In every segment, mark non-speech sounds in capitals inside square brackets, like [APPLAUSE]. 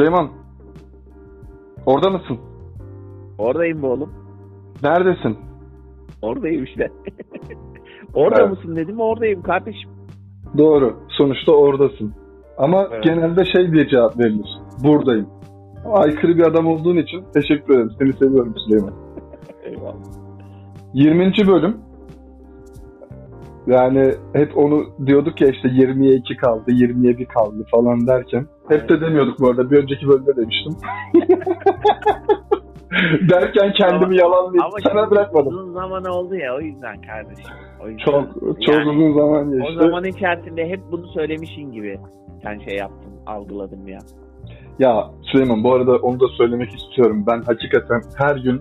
Süleyman. Orada mısın? Oradayım be oğlum. Neredesin? Oradayım işte. [LAUGHS] Orada Evet. mısın dedim oradayım kardeşim. Doğru. Sonuçta oradasın. Ama Evet. genelde şey diye cevap verilir. Buradayım. Aykırı bir adam olduğun için teşekkür ederim. Seni seviyorum Süleyman. [LAUGHS] Eyvallah. 20. bölüm. Yani hep onu diyorduk ya işte 20'ye 2 kaldı, 20'ye 1 kaldı falan derken. Hep de demiyorduk bu arada. Bir önceki bölümde demiştim. [LAUGHS] derken kendimi yalanlayıp Ama sana bırakmadım. uzun zaman oldu ya o yüzden kardeşim. O yüzden. Çok çok Yani uzun zaman geçti. O zaman içerisinde hep bunu söylemişin gibi sen şey yaptın, algıladım ya. Ya Süleyman bu arada onu da söylemek istiyorum. Ben hakikaten her gün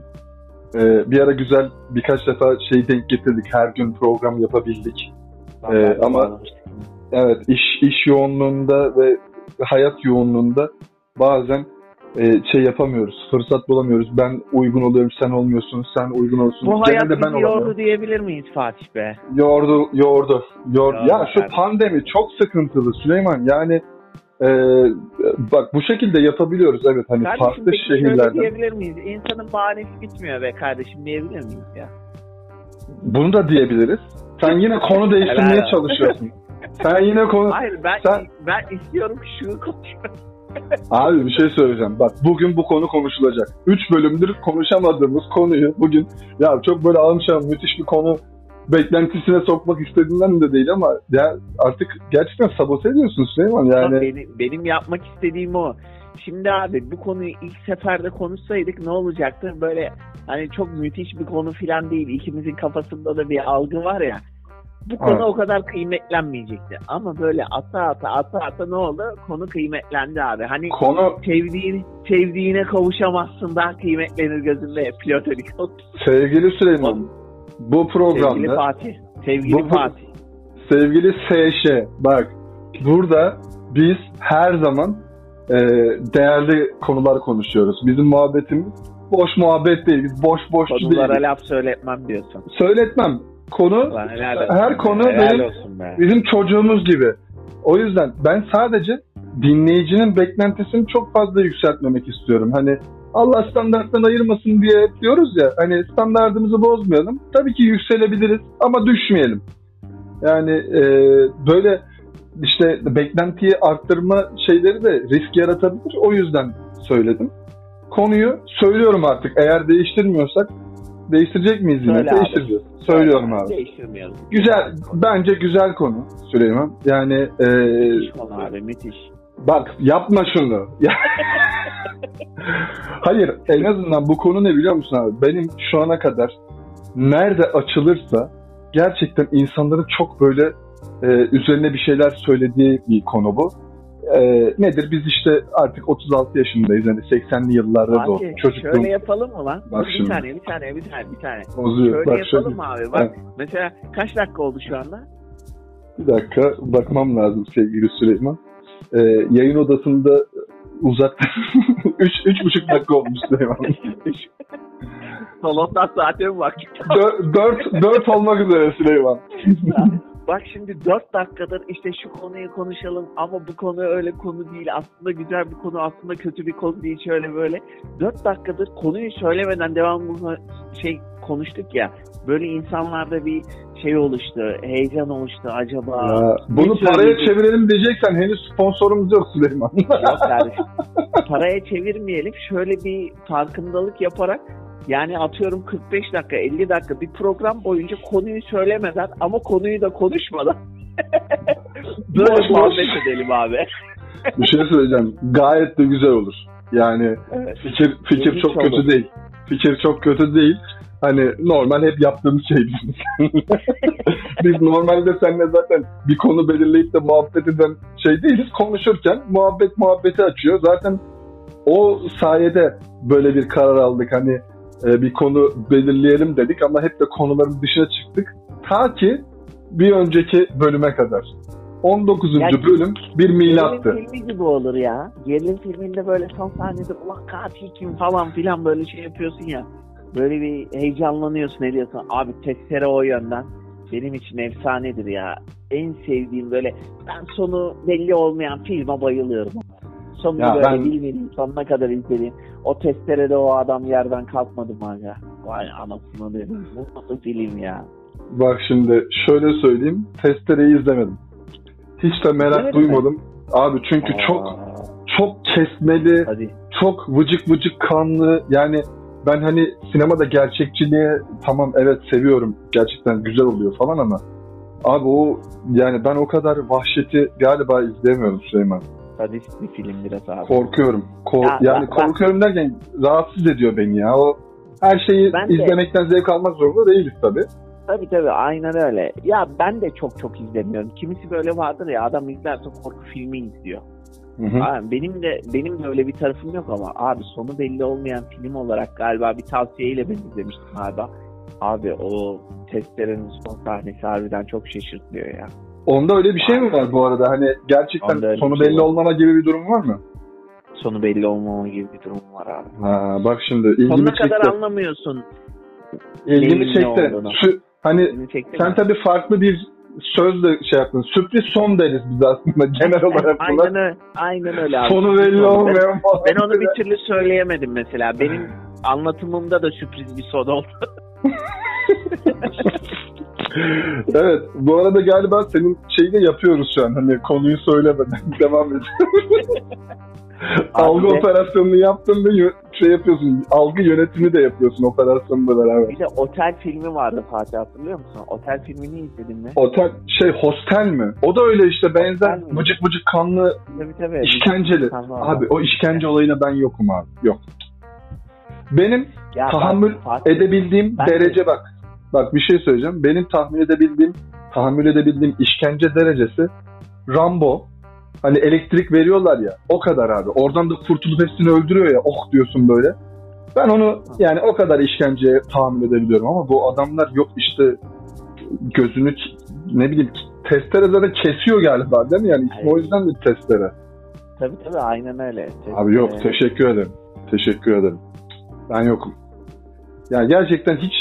e, bir ara güzel birkaç defa şey denk getirdik. Her gün program yapabildik. Ee, ama- Evet iş iş yoğunluğunda ve hayat yoğunluğunda bazen e, şey yapamıyoruz. Fırsat bulamıyoruz. Ben uygun oluyorum, sen olmuyorsun. Sen uygun olsun. Bu hayat Genelde ben bizi yordu diyebilir miyiz Fatih be? Yordu, yordu. Yordu. Yordu Ya şu kardeşim. pandemi çok sıkıntılı Süleyman. Yani e, bak bu şekilde yapabiliyoruz evet hani Kardeşim farklı peki şöyle şehirlerde. diyebilir miyiz? İnsanın bahanesi bitmiyor be kardeşim diyebilir miyiz ya? Bunu da diyebiliriz. Sen yine konu değiştirmeye çalışıyorsun. [LAUGHS] Sen yine konu... Hayır ben Sen- ben istiyorum şunu konuşalım. [LAUGHS] Abi bir şey söyleyeceğim. Bak bugün bu konu konuşulacak. 3 bölümdür konuşamadığımız konuyu bugün ya çok böyle almışam müthiş bir konu beklentisine sokmak istediğinden de değil ama ya artık gerçekten sabote ediyorsun Süleyman yani. Benim, benim yapmak istediğim o. Şimdi abi bu konuyu ilk seferde konuşsaydık ne olacaktı? Böyle hani çok müthiş bir konu falan değil. İkimizin kafasında da bir algı var ya. Bu konu Evet. o kadar kıymetlenmeyecekti. Ama böyle ata ata ata ata ne oldu? Konu kıymetlendi abi. Hani Konu sevdiğini, sevdiğine kavuşamazsın daha kıymetlenir gözünde platonik sevgili Süleyman bu Sevgili programda Fatih. Sevgili Bu- Fatih. sevgili SŞ bak burada biz her zaman e, değerli konular konuşuyoruz. Bizim muhabbetimiz boş muhabbet değil. Biz boş boş Konulara değiliz. laf söyletmem diyorsun. Söyletmem. Konu Lan her be, konu helal benim be. bizim çocuğumuz gibi. O yüzden ben sadece dinleyicinin beklentisini çok fazla yükseltmemek istiyorum. Hani Allah standarttan ayırmasın diye diyoruz ya. Hani standartımızı bozmayalım. Tabii ki yükselebiliriz ama düşmeyelim. Yani e, böyle işte beklentiyi arttırma şeyleri de risk yaratabilir. O yüzden söyledim. Konuyu söylüyorum artık. Eğer değiştirmiyorsak değiştirecek miyiz yine? Söyle abi. Değiştireceğiz. Söylüyorum abi. Değiştirmiyoruz. Güzel, bence güzel konu Süleyman. Yani e, Müthiş konu abi müthiş. bak yapma şunu. [LAUGHS] Hayır, en azından bu konu ne biliyor musun abi? Benim şu ana kadar nerede açılırsa gerçekten insanların çok böyle e, üzerine bir şeyler söylediği bir konu bu. E, nedir? Biz işte artık 36 yaşındayız. Yani 80'li yıllarda doğduk. Çocukluğum şöyle yapalım mı lan? Bak Dur, şimdi. bir saniye bir saniye bir saniye bir saniye. bozuyor. Şöyle Bak yapalım şöyle. abi? Bak mesela kaç dakika oldu şu anda? Bir dakika bakmam lazım sevgili Süleyman. Ee, yayın odasında uzak [LAUGHS] 3 üç, buçuk dakika olmuş Süleyman. [LAUGHS] Salondan zaten bak. 4 4 olmak üzere Süleyman. Bak şimdi 4 dakikadır işte şu konuyu konuşalım ama bu konu öyle konu değil. Aslında güzel bir konu aslında kötü bir konu değil şöyle böyle. 4 dakikadır konuyu söylemeden devamlı şey konuştuk ya. Böyle insanlarda bir şey oluştu, heyecan oluştu acaba. Ya, bunu paraya çevirelim diyeceksen henüz sponsorumuz yok Süleyman. Yok kardeşim. Paraya çevirmeyelim. Şöyle bir farkındalık yaparak yani atıyorum 45 dakika 50 dakika bir program boyunca konuyu söylemeden ama konuyu da konuşmadan [LAUGHS] böyle muhabbet edelim abi. bir şey söyleyeceğim. Gayet de güzel olur. Yani Evet. fikir fikir çok olur. kötü değil. Fikir çok kötü değil. Hani normal hep yaptığımız şey bizim. [LAUGHS] Biz normalde seninle zaten bir konu belirleyip de muhabbet eden şey değiliz. Konuşurken muhabbet muhabbeti açıyor. Zaten o sayede böyle bir karar aldık. Hani e, bir konu belirleyelim dedik ama hep de konuların dışına çıktık. Ta ki bir önceki bölüme kadar. 19. Ya- bölüm bir milattı. Gerilim filmi gibi olur ya. Gerilim filminde böyle son sahnede ulan katil kim falan filan böyle şey yapıyorsun ya. Böyle bir heyecanlanıyorsun ne diyorsun. Abi testere o yönden. Benim için efsanedir ya. En sevdiğim böyle ben sonu belli olmayan filme bayılıyorum. Sonunu Ya böyle ben- bilmediğim, sonuna kadar izlediğim. O testerede o adam yerden kalkmadı mı aga? Vay anasını dedim. Bu nasıl film ya? Bak şimdi şöyle söyleyeyim. Testereyi izlemedim. Hiç de merak mi? duymadım. Abi çünkü çok Aa, çok kesmeli, Hadi. çok vıcık vıcık kanlı. Yani ben hani sinemada gerçekçiliğe tamam evet seviyorum. Gerçekten güzel oluyor falan ama abi o yani ben o kadar vahşeti galiba izleyemiyorum Süleyman. Sadist bir film biraz abi. Korkuyorum. Ko- Ya, yani ben- korkuyorum derken rahatsız ediyor beni ya. O her şeyi Ben de- izlemekten zevk almak zorunda değiliz tabii. Tabii tabii aynen öyle. Ya ben de çok çok izlemiyorum. Kimisi böyle vardır ya adam izlerse korku filmi izliyor. Hı hı. Abi benim de benim de öyle bir tarafım yok ama abi sonu belli olmayan film olarak galiba bir tavsiyeyle ben izlemiştim galiba. Abi o testlerin son sahnesi harbiden çok şaşırtıyor ya. Onda öyle bir şey mi var bu arada? Hani gerçekten sonu şey belli var. olmama gibi bir durum var mı? Sonu belli olmama gibi bir durum var abi. Ha, bak şimdi ilgimi Sonuna kadar çekti. anlamıyorsun. İlgimi neyin ne çekti. Sü- hani çekti sen mi? tabii farklı bir sözle şey yaptın. Sürpriz son deriz biz aslında [LAUGHS] genel olarak aynen buna. öyle, aynen öyle abi. Sonu belli Ben- olmayan falan. Ben onu bir türlü söyleyemedim mesela. Benim anlatımımda da sürpriz bir son oldu. [LAUGHS] evet bu arada galiba senin şeyi de yapıyoruz şu an. Hani konuyu söylemeden [LAUGHS] devam ediyoruz. algı de- operasyonunu yaptın ve şey yapıyorsun. Algı yönetimi de yapıyorsun operasyonla beraber. Bir de Otel filmi vardı Fatih hatırlıyor musun? Otel filmini izledin mi? Otel şey hostel mi? O da öyle işte benzer Hostel mi? vıcık vıcık kanlı Tabii tabii. işkenceli. Tamam. Abi o işkence olayına ben yokum abi. Yok. Benim Ya tahammül Fatih- edebildiğim Ben de- derece bak. Bak bir şey söyleyeceğim. Benim tahmin edebildiğim, tahammül edebildiğim işkence derecesi Rambo. Hani elektrik veriyorlar ya. O kadar abi. Oradan da kurtulup hepsini öldürüyor ya. Oh diyorsun böyle. Ben onu yani o kadar işkenceye tahammül edebiliyorum ama bu adamlar yok işte gözünü ne bileyim testere zaten kesiyor galiba değil mi? Yani ismi o yüzden de testere. Tabii tabii aynen öyle. Abi yok Ee, teşekkür ederim. Teşekkür ederim. Ben yokum. Yani gerçekten hiç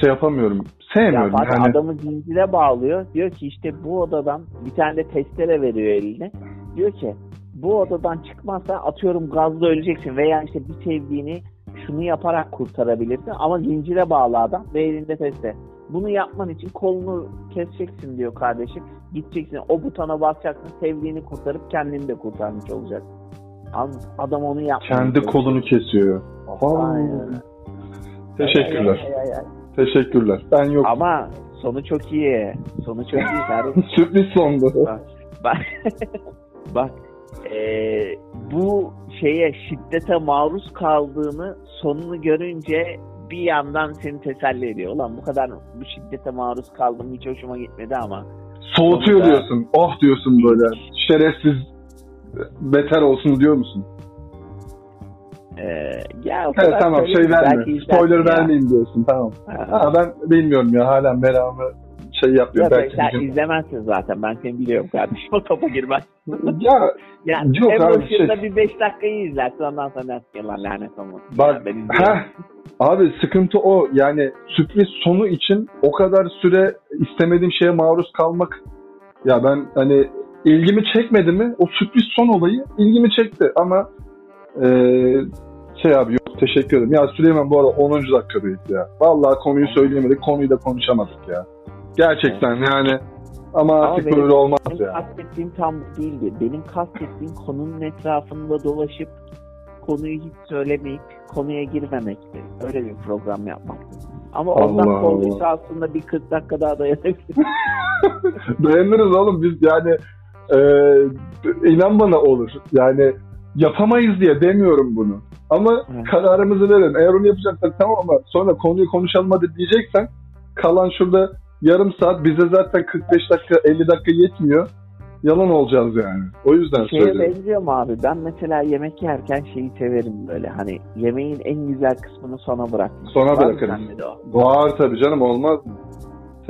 şey yapamıyorum. Ya Sevmiyorum Fatih yani. adamı zincire bağlıyor. Diyor ki işte bu odadan bir tane de testere veriyor eline. Diyor ki bu odadan çıkmazsa atıyorum gazla öleceksin veya işte bir sevdiğini şunu yaparak kurtarabilirsin ama zincire bağlı adam ve elinde testere. Bunu yapman için kolunu keseceksin diyor kardeşim. Gideceksin o butona basacaksın sevdiğini kurtarıp kendini de kurtarmış olacaksın. An- Adam onu yapmıyor. Kendi kolunu kesiyor. Aynen. Teşekkürler. Ay, ay, ay, ay. Teşekkürler. Ben yok. Ama sonu çok iyi. Sonu çok iyi. [LAUGHS] Sürpriz sondu. Bak, bak [LAUGHS] eee, bu şeye şiddete maruz kaldığını sonunu görünce bir yandan seni teselli ediyor. Ulan bu kadar bu şiddete maruz kaldım hiç hoşuma gitmedi ama. Soğutuyor Sonunda- diyorsun. Oh diyorsun böyle. Şerefsiz beter olsun diyor musun? Eee ya Evet tamam şey izlersin Spoiler vermeyeyim diyorsun tamam. Ha. Ha, ben bilmiyorum ya hala meramı şey yapıyor. Ya Belki sen gün- izlemezsin zaten ben seni biliyorum kardeşim o topa girmez. [LAUGHS] Ya Yani Yok abi, şey- bir 5 dakikayı izlersin ondan sonra dersin ki lan lanet olmasın. Bak, ya, ben izliyorum. heh, abi sıkıntı o. Yani sürpriz sonu için o kadar süre istemediğim şeye maruz kalmak ya ben hani ilgimi çekmedi mi o sürpriz son olayı ilgimi çekti ama eee, şey abi yok teşekkür ederim. Ya Süleyman bu arada 10. dakikadayız ya. Vallahi konuyu söyleyemedik konuyu da konuşamadık ya. Gerçekten yani ama Ama artık benim- böyle olmaz Benim ya. kastettiğim tam bu değildi. Benim kastettiğim konunun etrafında dolaşıp konuyu hiç söylemeyip konuya girmemekti. Öyle bir program yapmaktı. Ama ondan korkuysa aslında bir 40 dakika daha dayanabilir. [LAUGHS] Dayanırız oğlum biz yani eee, inan bana olur. Yani yapamayız diye demiyorum bunu. Ama Evet. kararımızı verin. Eğer onu yapacaksak tamam ama sonra konuyu konuşalım hadi diyeceksen kalan şurada yarım saat bize zaten 45 dakika 50 dakika yetmiyor. Yalan olacağız yani. O yüzden Şeye söylüyorum. benziyor mu abi? Ben mesela yemek yerken şeyi severim böyle. Hani yemeğin en güzel kısmını sona bırakmak. Sona bırakırım. Var tabii canım olmaz mı?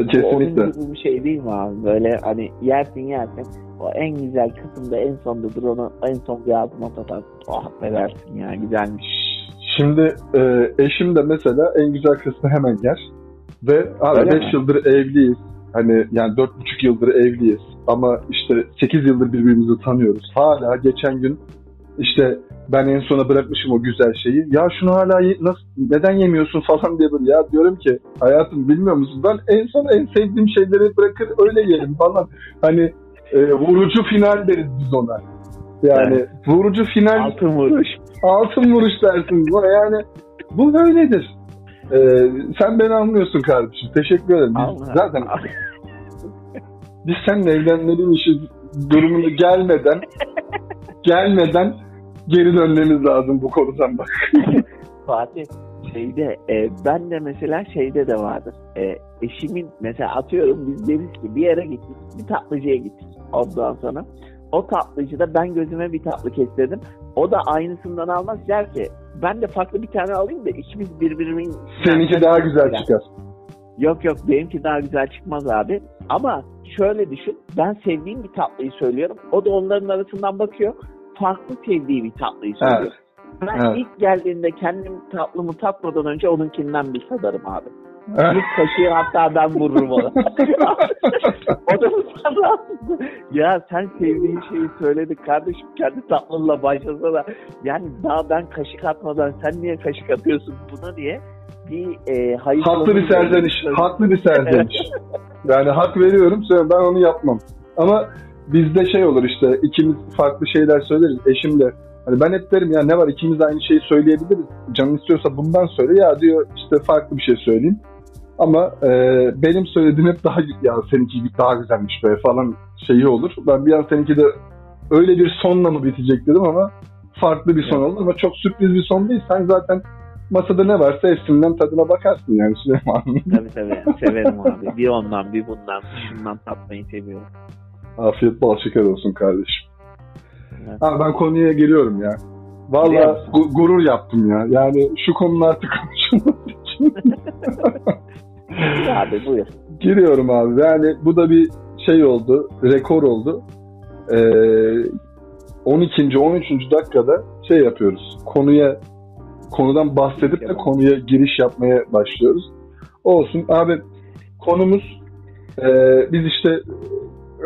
Kesinlikle. Onun gibi bir şey değil mi abi? Böyle hani yersin yersin. O en güzel kısımda en sondadır onu en son bir ağzına tatarsın. Oh affedersin ya güzelmiş. Şimdi e, eşim de mesela en güzel kısmı hemen yer. Ve abi Öyle 5 mi? yıldır evliyiz. Hani yani dört buçuk yıldır evliyiz. Ama işte 8 yıldır birbirimizi tanıyoruz. Hala geçen gün işte ben en sona bırakmışım o güzel şeyi. Ya şunu hala ye- nasıl neden yemiyorsun [LAUGHS] falan diye böyle ya diyorum ki hayatım bilmiyor musun ben en son en sevdiğim şeyleri bırakır öyle yerim falan. Hani e, vurucu final deriz biz ona. Yani vurucu final Altın vuruş. altın vuruş dersiniz bana yani bu böyledir. Ee, sen beni anlıyorsun kardeşim. Teşekkür ederim. Biz Allah. zaten biz seninle evlenmenin işi durumunu gelmeden [LAUGHS] gelmeden geri dönmemiz lazım bu konudan bak. [LAUGHS] Fatih şeyde e, ben de mesela şeyde de vardır. E, eşimin mesela atıyorum biz deriz ki bir yere gittik bir tatlıcıya gittik ondan sonra. O tatlıcıda ben gözüme bir tatlı kestirdim. O da aynısından almaz der ki ben de farklı bir tane alayım da ikimiz birbirimin Seninki daha güzel çıkar. Yok yok benimki daha güzel çıkmaz abi. Ama şöyle düşün ben sevdiğim bir tatlıyı söylüyorum. O da onların arasından bakıyor. Farklı sevdiği bir tatlıyı söylüyor. Evet. Ben Evet. ilk geldiğinde kendim tatlımı tatmadan önce onunkinden bir tadarım abi. Evet. İlk kaşığı hatta ben vururum ona. [LAUGHS] o da ya sen sevdiğin şeyi söyledik kardeşim kendi tatlınla başlasana. Yani daha ben kaşık atmadan sen niye kaşık atıyorsun buna diye bir e, hayır haklı bir serzeniş. Haklı bir serzeniş. [LAUGHS] Yani hak veriyorum. Ben onu yapmam. Ama bizde şey olur işte ikimiz farklı şeyler söyleriz eşimle. Hani ben hep derim ya ne var ikimiz de aynı şeyi söyleyebiliriz. Canın istiyorsa bundan söyle ya diyor işte farklı bir şey söyleyeyim. Ama e, benim söylediğim hep daha ya seninki daha güzelmiş be falan şeyi olur. Ben bir an seninki de öyle bir sonla mı bitecek dedim ama farklı bir son oldu ama çok sürpriz bir son değil. Sen zaten masada ne varsa hepsinden tadına bakarsın yani Süleyman. Tabii tabii severim abi. Bir ondan bir bundan şundan tatmayı seviyorum. Afiyet bal şeker olsun kardeşim. Evet. Ha, ben konuya geliyorum ya. Musun? gu- gurur yaptım ya. Yani şu konuda artık konuşulması için. [LAUGHS] abi buyur. Giriyorum abi. Yani bu da bir şey oldu. Rekor oldu. Ee, 12. 13. dakikada şey yapıyoruz. Konuya konudan bahsedip de konuya giriş yapmaya başlıyoruz. Olsun. Abi konumuz e, biz işte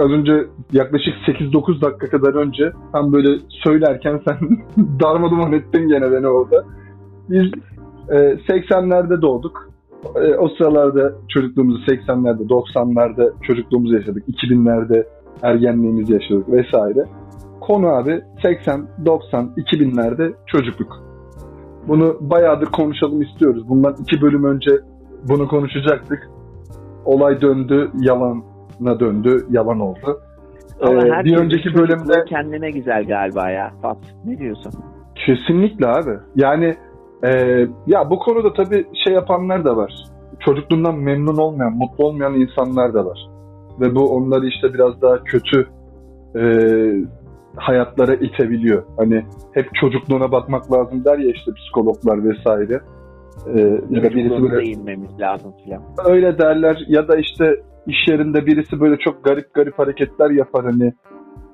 az önce yaklaşık 8-9 dakika kadar önce tam böyle söylerken sen [LAUGHS] darmaduman ettin gene beni orada. Biz e, 80'lerde doğduk. E, o sıralarda çocukluğumuzu 80'lerde, 90'larda çocukluğumuzu yaşadık. 2000'lerde ergenliğimizi yaşadık vesaire. Konu abi 80, 90, 2000'lerde çocukluk. Bunu bayağıdır konuşalım istiyoruz. Bundan iki bölüm önce bunu konuşacaktık. Olay döndü, yalana döndü, yalan oldu. Ama Ee, bir önceki bölümde kendine güzel galiba ya. Fat ne diyorsun? Kesinlikle abi. Yani e, ya bu konuda tabii şey yapanlar da var. Çocukluğundan memnun olmayan, mutlu olmayan insanlar da var. Ve bu onları işte biraz daha kötü e, hayatlara itebiliyor. Hani hep çocukluğuna bakmak lazım der ya işte psikologlar vesaire. E, ya da birisi böyle inmemiz lazım filan. öyle derler ya da işte iş yerinde birisi böyle çok garip garip hareketler yapar hani.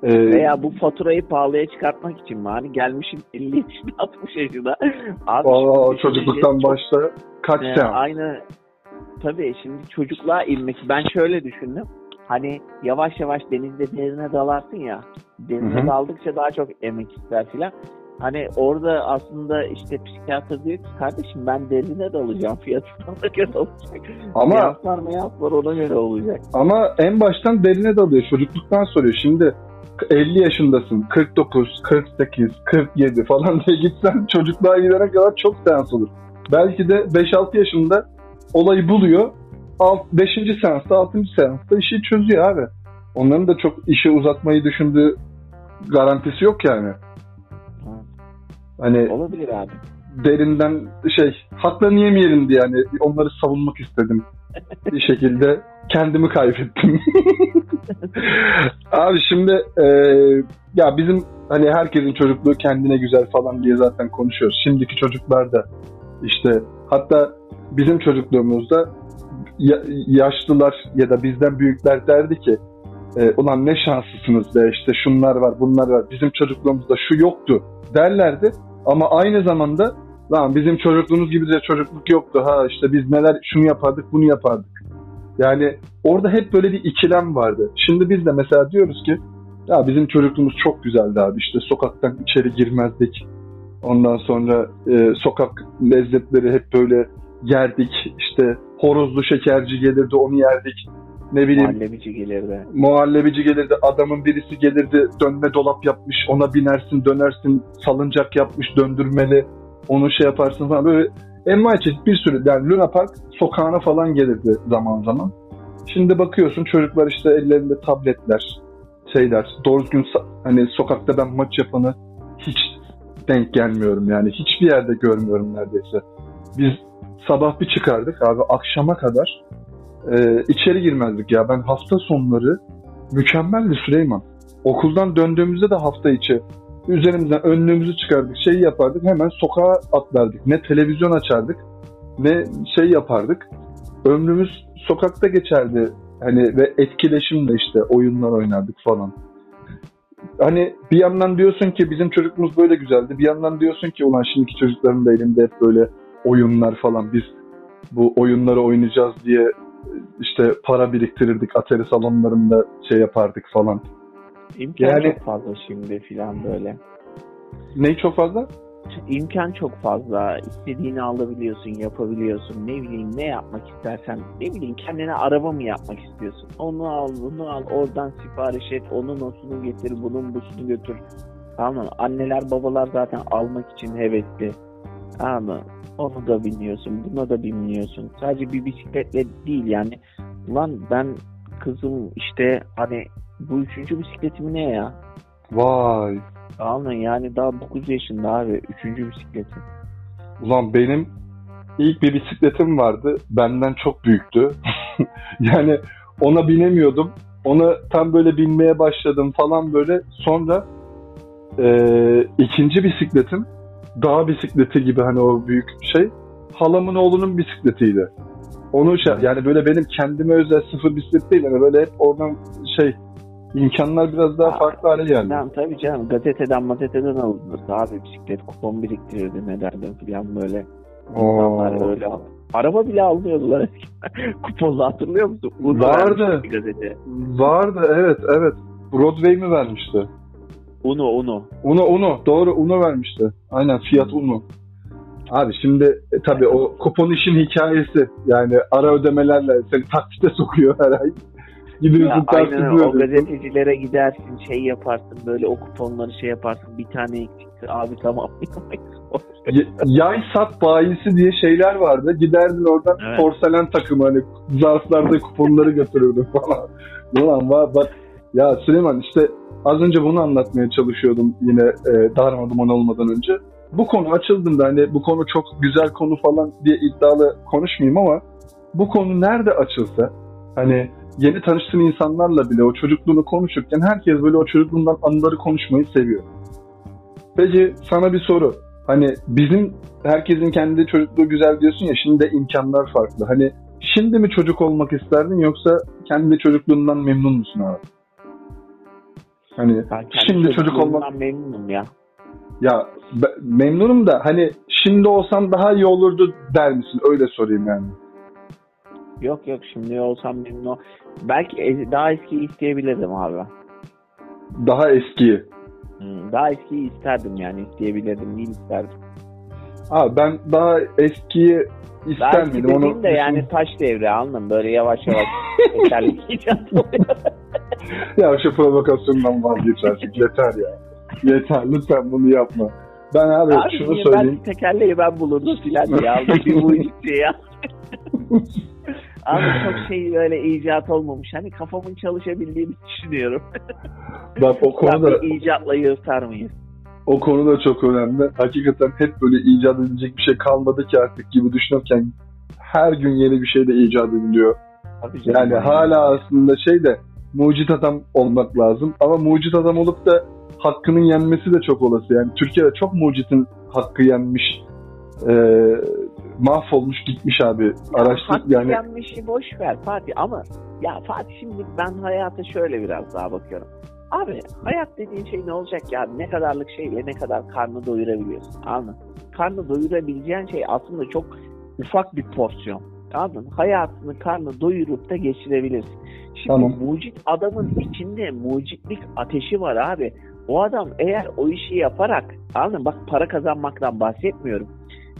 E, Veya bu faturayı pahalıya çıkartmak için mi? Hani gelmişim 50 yaşında 60 yaşında. Abi aa, şimdi çocukluktan çok- başla kaç Ee, seans? aynı tabii şimdi çocukluğa inmek. Ben şöyle düşündüm. Hani yavaş yavaş denizde derine dalarsın ya. Denize Hı hı. daldıkça daha çok emek ister filan. Hani orada aslında işte psikiyatr diyor ki kardeşim ben derine dalacağım fiyatına göre olacak. Ama Seanslar meyanslar ona göre olacak. Ama en baştan derine dalıyor. Çocukluktan soruyor. Şimdi 50 yaşındasın, 49, 48, 47 falan diye gitsen çocukluğa gidene kadar çok seans olur. Belki de 5-6 yaşında olayı buluyor. 5. seansta, 6. seansta işi çözüyor abi. Onların da çok işi uzatmayı düşündüğü garantisi yok yani. Hani Olabilir abi. derinden şey haklarını yemeyelim diye yani onları savunmak istedim. Bir şekilde kendimi kaybettim. [LAUGHS] Abi şimdi e, ya bizim hani herkesin çocukluğu kendine güzel falan diye zaten konuşuyoruz. Şimdiki çocuklar da işte hatta bizim çocukluğumuzda ya- yaşlılar ya da bizden büyükler derdi ki e, ulan ne şanslısınız be işte şunlar var bunlar var bizim çocukluğumuzda şu yoktu derlerdi. Ama aynı zamanda lan bizim çocukluğumuz gibi de çocukluk yoktu ha işte biz neler şunu yapardık bunu yapardık. Yani orada hep böyle bir ikilem vardı. Şimdi biz de mesela diyoruz ki Ya bizim çocukluğumuz çok güzeldi abi. İşte sokaktan içeri girmezdik. Ondan sonra e, sokak lezzetleri hep böyle yerdik. İşte horozlu şekerci gelirdi onu yerdik. Ne bileyim Muhallebici gelirdi. muhallebici gelirdi. Adamın birisi gelirdi dönme dolap yapmış. Ona binersin dönersin. Salıncak yapmış döndürmeli. Onu şey yaparsın falan. Böyle envai çeşit bir sürü. Yani Luna Park sokağına falan gelirdi zaman zaman. Şimdi bakıyorsun çocuklar işte ellerinde tabletler, şeyler. Doğru düzgün hani sokakta ben maç yapanı hiç denk gelmiyorum yani. Hiçbir yerde görmüyorum neredeyse. Biz sabah bir çıkardık abi akşama kadar e, içeri girmezdik ya. Ben hafta sonları mükemmeldi Süleyman. Okuldan döndüğümüzde de hafta içi üzerimizden önlüğümüzü çıkardık, şey yapardık hemen sokağa atlardık. Ne televizyon açardık ne şey yapardık. Ömrümüz sokakta geçerdi. Hani ve etkileşimle işte oyunlar oynardık falan. Hani bir yandan diyorsun ki bizim çocukluğumuz böyle güzeldi. Bir yandan diyorsun ki ulan şimdiki çocukların da elinde hep böyle oyunlar falan. Biz bu oyunları oynayacağız diye işte para biriktirirdik. Atari salonlarında şey yapardık falan. İmkan Yani- çok fazla şimdi filan böyle. Neyi çok fazla? İmkan çok fazla. İstediğini alabiliyorsun, yapabiliyorsun. Ne bileyim ne yapmak istersen. Ne bileyim kendine araba mı yapmak istiyorsun? Onu al, bunu al. Oradan sipariş et. Onun osunu getir, bunun busunu götür. Tamam mı? Anneler babalar zaten almak için hevesli. Tamam mı? Onu da bilmiyorsun, buna da bilmiyorsun. Sadece bir bisikletle değil yani. Ulan ben kızım işte hani bu üçüncü bisikletim ne ya? Vay. Mı? Yani daha 9 yaşında abi. Üçüncü bisikleti. Ulan benim ilk bir bisikletim vardı. Benden çok büyüktü. [LAUGHS] yani ona binemiyordum. Ona tam böyle binmeye başladım falan böyle. Sonra eee, ikinci bisikletim dağ bisikleti gibi hani o büyük şey. Halamın oğlunun bisikletiydi. Onu şey, yani böyle benim kendime özel sıfır bisiklet değil. Yani böyle hep oradan şey imkanlar biraz daha Aa, farklı hale geldi. Tamam tabii canım. Gazeteden gazeteden alınırdı abi. Bisiklet kupon biriktirirdi ne derdim falan böyle. İnsanlar Oo. öyle Araba bile almıyordular [LAUGHS] eskiden. Kuponla hatırlıyor musun? Un Vardı. Gazete. Vardı evet evet. Broadway mi vermişti? Uno Uno. Uno Uno doğru Uno vermişti. Aynen Fiat Uno. Abi şimdi e, tabii o kupon işin hikayesi. Yani ara ödemelerle seni taksite sokuyor her ay. Gidiyorsun aynen öyle. o gazetecilere gidersin şey yaparsın böyle o kuponları şey yaparsın bir tane eksikti abi tamam. [LAUGHS] Y- Yay sat bayisi diye şeyler vardı. Giderdin oradan Evet. porselen takımı hani zarflarda kuponları götürürdün falan. Ulan var bak ya Süleyman işte az önce bunu anlatmaya çalışıyordum yine e, darmaduman olmadan önce. Bu konu açıldığında hani bu konu çok güzel konu falan diye iddialı konuşmayayım ama bu konu nerede açılsa hani yeni tanıştığın insanlarla bile o çocukluğunu konuşurken herkes böyle o çocukluğundan anıları konuşmayı seviyor. Peki sana bir soru. Hani bizim herkesin kendi çocukluğu güzel diyorsun ya şimdi de imkanlar farklı. Hani şimdi mi çocuk olmak isterdin yoksa kendi çocukluğundan memnun musun abi? Hani Ben şimdi çocuk olmak memnunum ya. ya be- memnunum da hani şimdi olsam daha iyi olurdu der misin? Öyle sorayım yani. Yok yok şimdi olsam memnun ol- Belki e- daha eskiyi isteyebilirdim abi. Daha eski. Daha eskiyi isterdim yani isteyebilirdim değil isterdim. Abi ben daha eskiyi Eski miydim? Onu de yani taş devri anladın böyle yavaş yavaş [LAUGHS] tekerlek icat oluyor. ya şu provokasyondan vazgeç artık yeter ya. Yeter lütfen bunu yapma. Ben abi, Abi şunu niye söyleyeyim. ben tekerleği ben bulurdum filan diye aldım bir [LAUGHS] bu işte ya. Abi çok şey böyle icat olmamış. Hani kafamın çalışabildiğini düşünüyorum. Bak o konuda bir icatla yırtar mıyız? O konu da çok önemli. Hakikaten hep böyle icat edilecek bir şey kalmadı ki artık gibi düşünürken her gün yeni bir şey de icat ediliyor. Tabii. Yani hala aslında şey de mucit adam olmak lazım. Ama mucit adam olup da hakkının yenmesi de çok olası. Yani Türkiye'de çok mucitin hakkı yenmiş, e, mahvolmuş gitmiş abi. Araştır Hakkı yani yenmişi boş ver Fatih ama ya Fatih şimdi ben hayata şöyle biraz daha bakıyorum. Abi hayat dediğin şey ne olacak ya? Ne kadarlık şeyle ne kadar karnı doyurabiliyorsun. Anladın? Karnı doyurabileceğin şey aslında çok ufak bir porsiyon. Anladın? Hayatını karnı doyurup da geçirebilirsin. Şimdi Tamam. mucit adamın içinde mucitlik ateşi var abi. O adam eğer o işi yaparak anladın mı? Bak para kazanmaktan bahsetmiyorum.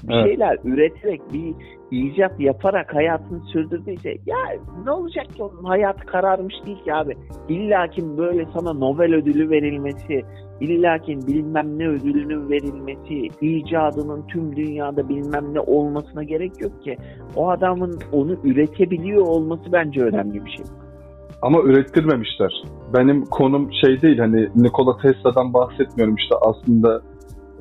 Bir Evet. şeyler üreterek bir icat yaparak hayatını sürdürdüyse ya ne olacak ki onun hayatı kararmış değil ki abi. İlla ki böyle sana Nobel ödülü verilmesi, illa ki bilmem ne ödülünün verilmesi, icadının tüm dünyada bilmem ne olmasına gerek yok ki. O adamın onu üretebiliyor olması bence önemli bir şey. Ama ürettirmemişler. Benim konum şey değil hani Nikola Tesla'dan bahsetmiyorum işte aslında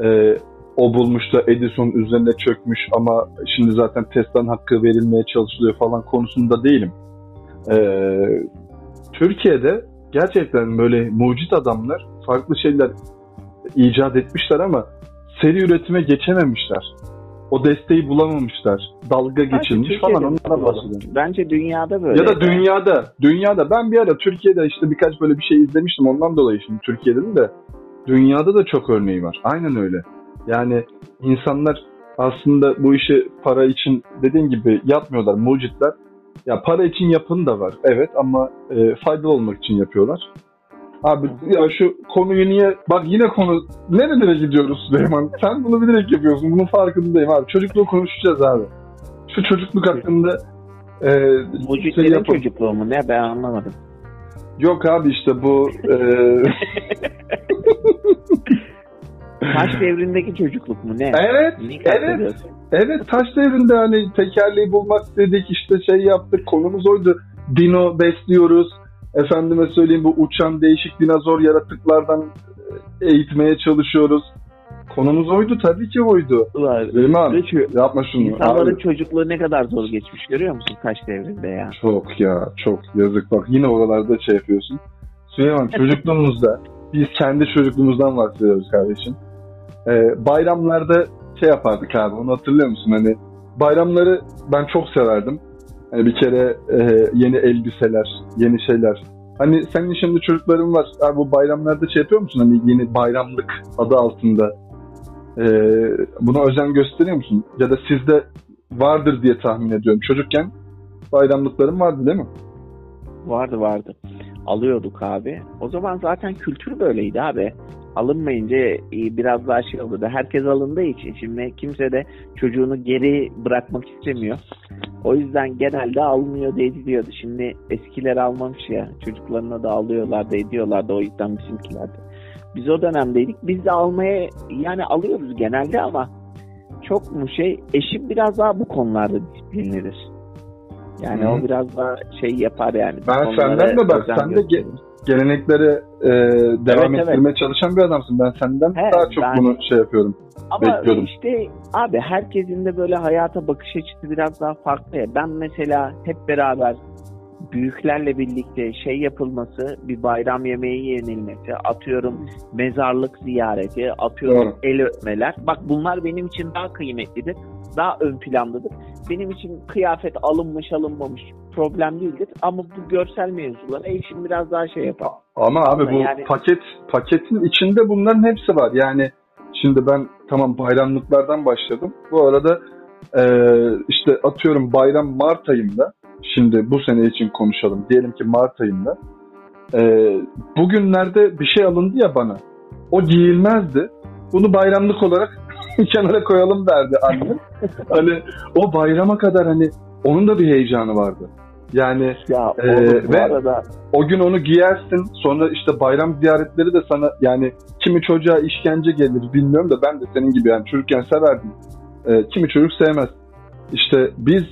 e, o bulmuş da Edison üzerine çökmüş ama şimdi zaten Tesla'nın hakkı verilmeye çalışılıyor falan konusunda değilim. E, Türkiye'de gerçekten böyle mucit adamlar farklı şeyler icat etmişler ama seri üretime geçememişler. O desteği bulamamışlar. Dalga geçilmiş falan onlara bahsediyorum. Bence dünyada böyle. Ya da dünyada, dünyada ben bir ara Türkiye'de işte birkaç böyle bir şey izlemiştim ondan dolayı şimdi Türkiye'de de dünyada da çok örneği var. Aynen öyle. Yani insanlar aslında bu işi para için dediğin gibi yapmıyorlar mucitler. Ya para için yapın da var evet ama e, faydalı olmak için yapıyorlar. Abi ya şu konuyu niye bak yine konu nerelere gidiyoruz Süleyman? Sen bunu bilerek yapıyorsun. Bunun farkındayım abi. Çocukluğu konuşacağız abi. Şu çocukluk hakkında e, şey Mucitlerin yapalım. çocukluğu mu ne ben anlamadım. Yok abi işte bu e, [LAUGHS] Taş devrindeki çocukluk mu ne? evet evet evet taş devrinde hani tekerleği bulmak dedik işte şey yaptık konumuz oydu. Dino besliyoruz. Efendime söyleyeyim bu uçan değişik dinozor yaratıklardan e, eğitmeye çalışıyoruz. Konumuz oydu tabii ki oydu. Ulan, şu- yapma şunu. İnsanların Abi, çocukluğu ne kadar zor geçmiş görüyor musun taş devrinde ya? çok ya çok yazık bak yine oralarda şey yapıyorsun. Süleyman [LAUGHS] çocukluğumuzda biz kendi çocukluğumuzdan bahsediyoruz kardeşim. Ee, bayramlarda şey yapardık abi onu hatırlıyor musun? Hani bayramları ben çok severdim. Hani bir kere e, yeni elbiseler, yeni şeyler. Hani senin şimdi çocukların var. Abi bu bayramlarda şey yapıyor musun? Hani yeni bayramlık adı altında. E, buna özen gösteriyor musun? Ya da sizde vardır diye tahmin ediyorum. Çocukken bayramlıkların vardı değil mi? Vardı vardı. Alıyorduk abi. O zaman zaten kültür böyleydi abi. Alınmayınca e, biraz daha şey oldu. Herkes alındığı için şimdi kimse de çocuğunu geri bırakmak istemiyor. O yüzden genelde alınıyor da ediliyordu. Şimdi eskiler almamış ya. Çocuklarına da alıyorlar da ediyorlar da o yüzden bizimkiler de. Biz o dönemdeydik. Biz de almaya yani alıyoruz genelde ama çok mu şey eşim biraz daha bu konularda disiplinlidir. Yani Hı. o biraz daha şey yapar yani. Ben senden de bak, sen de. Gelenekleri e, devam Evet, ettirmeye çalışan bir adamsın. Ben senden He, daha çok ben- bunu şey yapıyorum. Ama bekliyordum. işte abi herkesin de böyle hayata bakış açısı biraz daha farklı ya. Ben mesela hep beraber büyüklerle birlikte şey yapılması, bir bayram yemeği yenilmesi, atıyorum mezarlık ziyareti, atıyorum Doğru. el öpmeler. Bak bunlar benim için daha kıymetlidir, daha ön plandadır. Benim için kıyafet alınmış alınmamış problem değildir. Ama bu görsel mevzular eşim biraz daha şey yapar. Ama abi bu yani- paket paketin içinde bunların hepsi var. Yani şimdi ben tamam bayramlıklardan başladım. Bu arada e, işte atıyorum bayram Mart ayında. Şimdi bu sene için konuşalım. Diyelim ki Mart ayında. E, bugünlerde bir şey alındı ya bana. O giyilmezdi. Bunu bayramlık olarak [LAUGHS] kenara koyalım derdi annem. [LAUGHS] hani o bayrama kadar hani onun da bir heyecanı vardı. Yani Ya bu ve- arada o gün onu giyersin. Sonra işte bayram ziyaretleri de sana yani kimi çocuğa işkence gelir bilmiyorum da ben de senin gibi yani çocukken severdim. Ee, kimi çocuk sevmez. İşte biz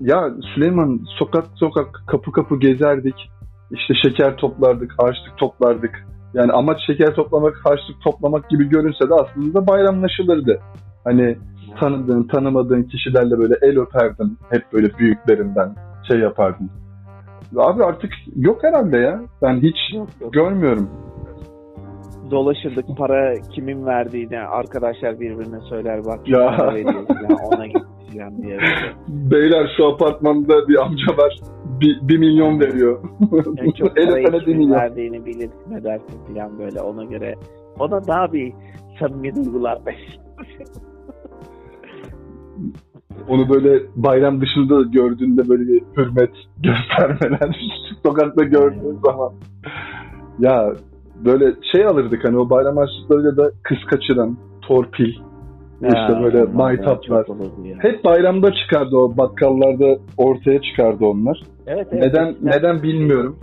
ya Süleyman sokak sokak kapı kapı gezerdik. İşte şeker toplardık, harçlık toplardık. Yani amaç şeker toplamak, harçlık toplamak gibi görünse de aslında bayramlaşılırdı. Hani tanıdığın, tanımadığın kişilerle böyle el öperdin. Hep böyle büyüklerinden şey yapardın. Abi artık yok herhalde ya. Ben hiç Yok, yok. görmüyorum. Dolaşırdık para kimin verdiğini arkadaşlar birbirine söyler bak Ya. ya ona gideceğim diye. Beyler şu apartmanda bir amca var. Bir, bir milyon veriyor. [LAUGHS] En çok El parayı kimin milyon. verdiğini bilirsin edersin falan böyle ona göre ona daha bir samimi duygular [LAUGHS] onu böyle bayram dışında gördüğünde böyle bir hürmet göstermeler [LAUGHS] sokakta gördüğün zaman ya böyle şey alırdık hani o bayram harçlıklarıyla da kız kaçıran torpil işte böyle maytaplar. Hep bayramda çıkardı o bakkallarda ortaya çıkardı onlar. Evet, evet, neden evet. neden bilmiyorum.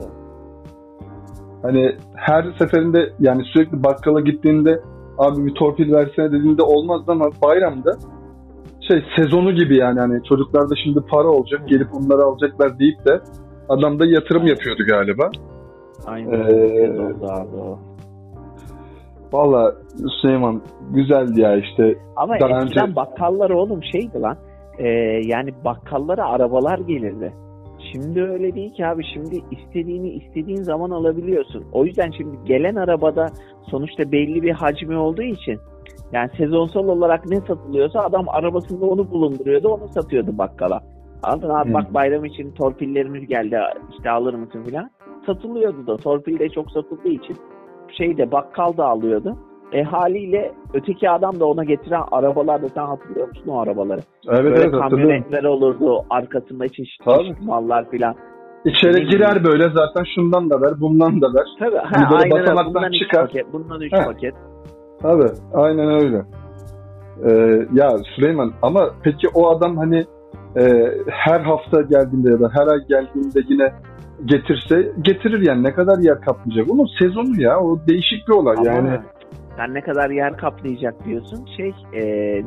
Hani her seferinde yani sürekli bakkala gittiğinde abi bir torpil versene dediğinde olmaz ama bayramda şey sezonu gibi yani hani çocuklarda şimdi para olacak gelip onları alacaklar deyip de adam da yatırım yapıyordu galiba. Aynen. Ee, oldu abi o. Valla Süleyman güzeldi ya işte. Ama daha eskiden önce... bakkallar oğlum şeydi lan. E, yani bakkallara arabalar gelirdi. Şimdi öyle değil ki abi. Şimdi istediğini istediğin zaman alabiliyorsun. O yüzden şimdi gelen arabada sonuçta belli bir hacmi olduğu için yani sezonsal olarak ne satılıyorsa adam arabasında onu bulunduruyordu. Onu satıyordu bakkala. Anladın abi hmm. bak bayram için torpillerimiz geldi işte alır mısın filan. Satılıyordu da torpil de çok satıldığı için şeyde bakkal da alıyordu. E haliyle öteki adam da ona getiren arabalar da sen hatırlıyor musun o arabaları? Evet böyle evet kamyonetler olurdu arkasında çeşitli, çeşitli mallar filan. İçeri girer böyle zaten şundan da ver bundan da ver. Tabii ha, hani böyle aynen bundan çıkar. paket, bundan üç Heh. paket. Tabii aynen öyle. Ee, ya Süleyman ama peki o adam hani e, her hafta geldiğinde ya da her ay geldiğinde yine getirse getirir yani ne kadar yer kaplayacak. Onun sezonu ya o değişik bir olay Ama yani. Sen ne kadar yer kaplayacak diyorsun şey e,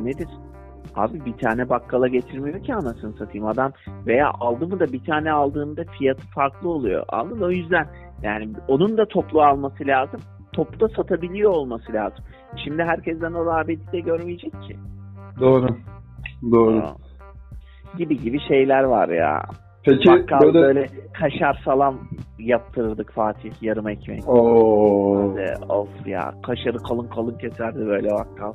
nedir? Abi bir tane bakkala getirmiyor ki anasını satayım adam veya aldı mı da bir tane aldığında fiyatı farklı oluyor. Aldın o yüzden yani onun da toplu alması lazım. Topta satabiliyor olması lazım. Şimdi herkesten o rağbeti de görmeyecek ki. Doğru. Doğru. Aa, gibi gibi şeyler var ya. Peki Bakkal böyle... böyle kaşar salam yaptırırdık Fatih yarım ekmek. Oo. Hadi, of ya kaşarı kalın kalın keserdi böyle bakkal.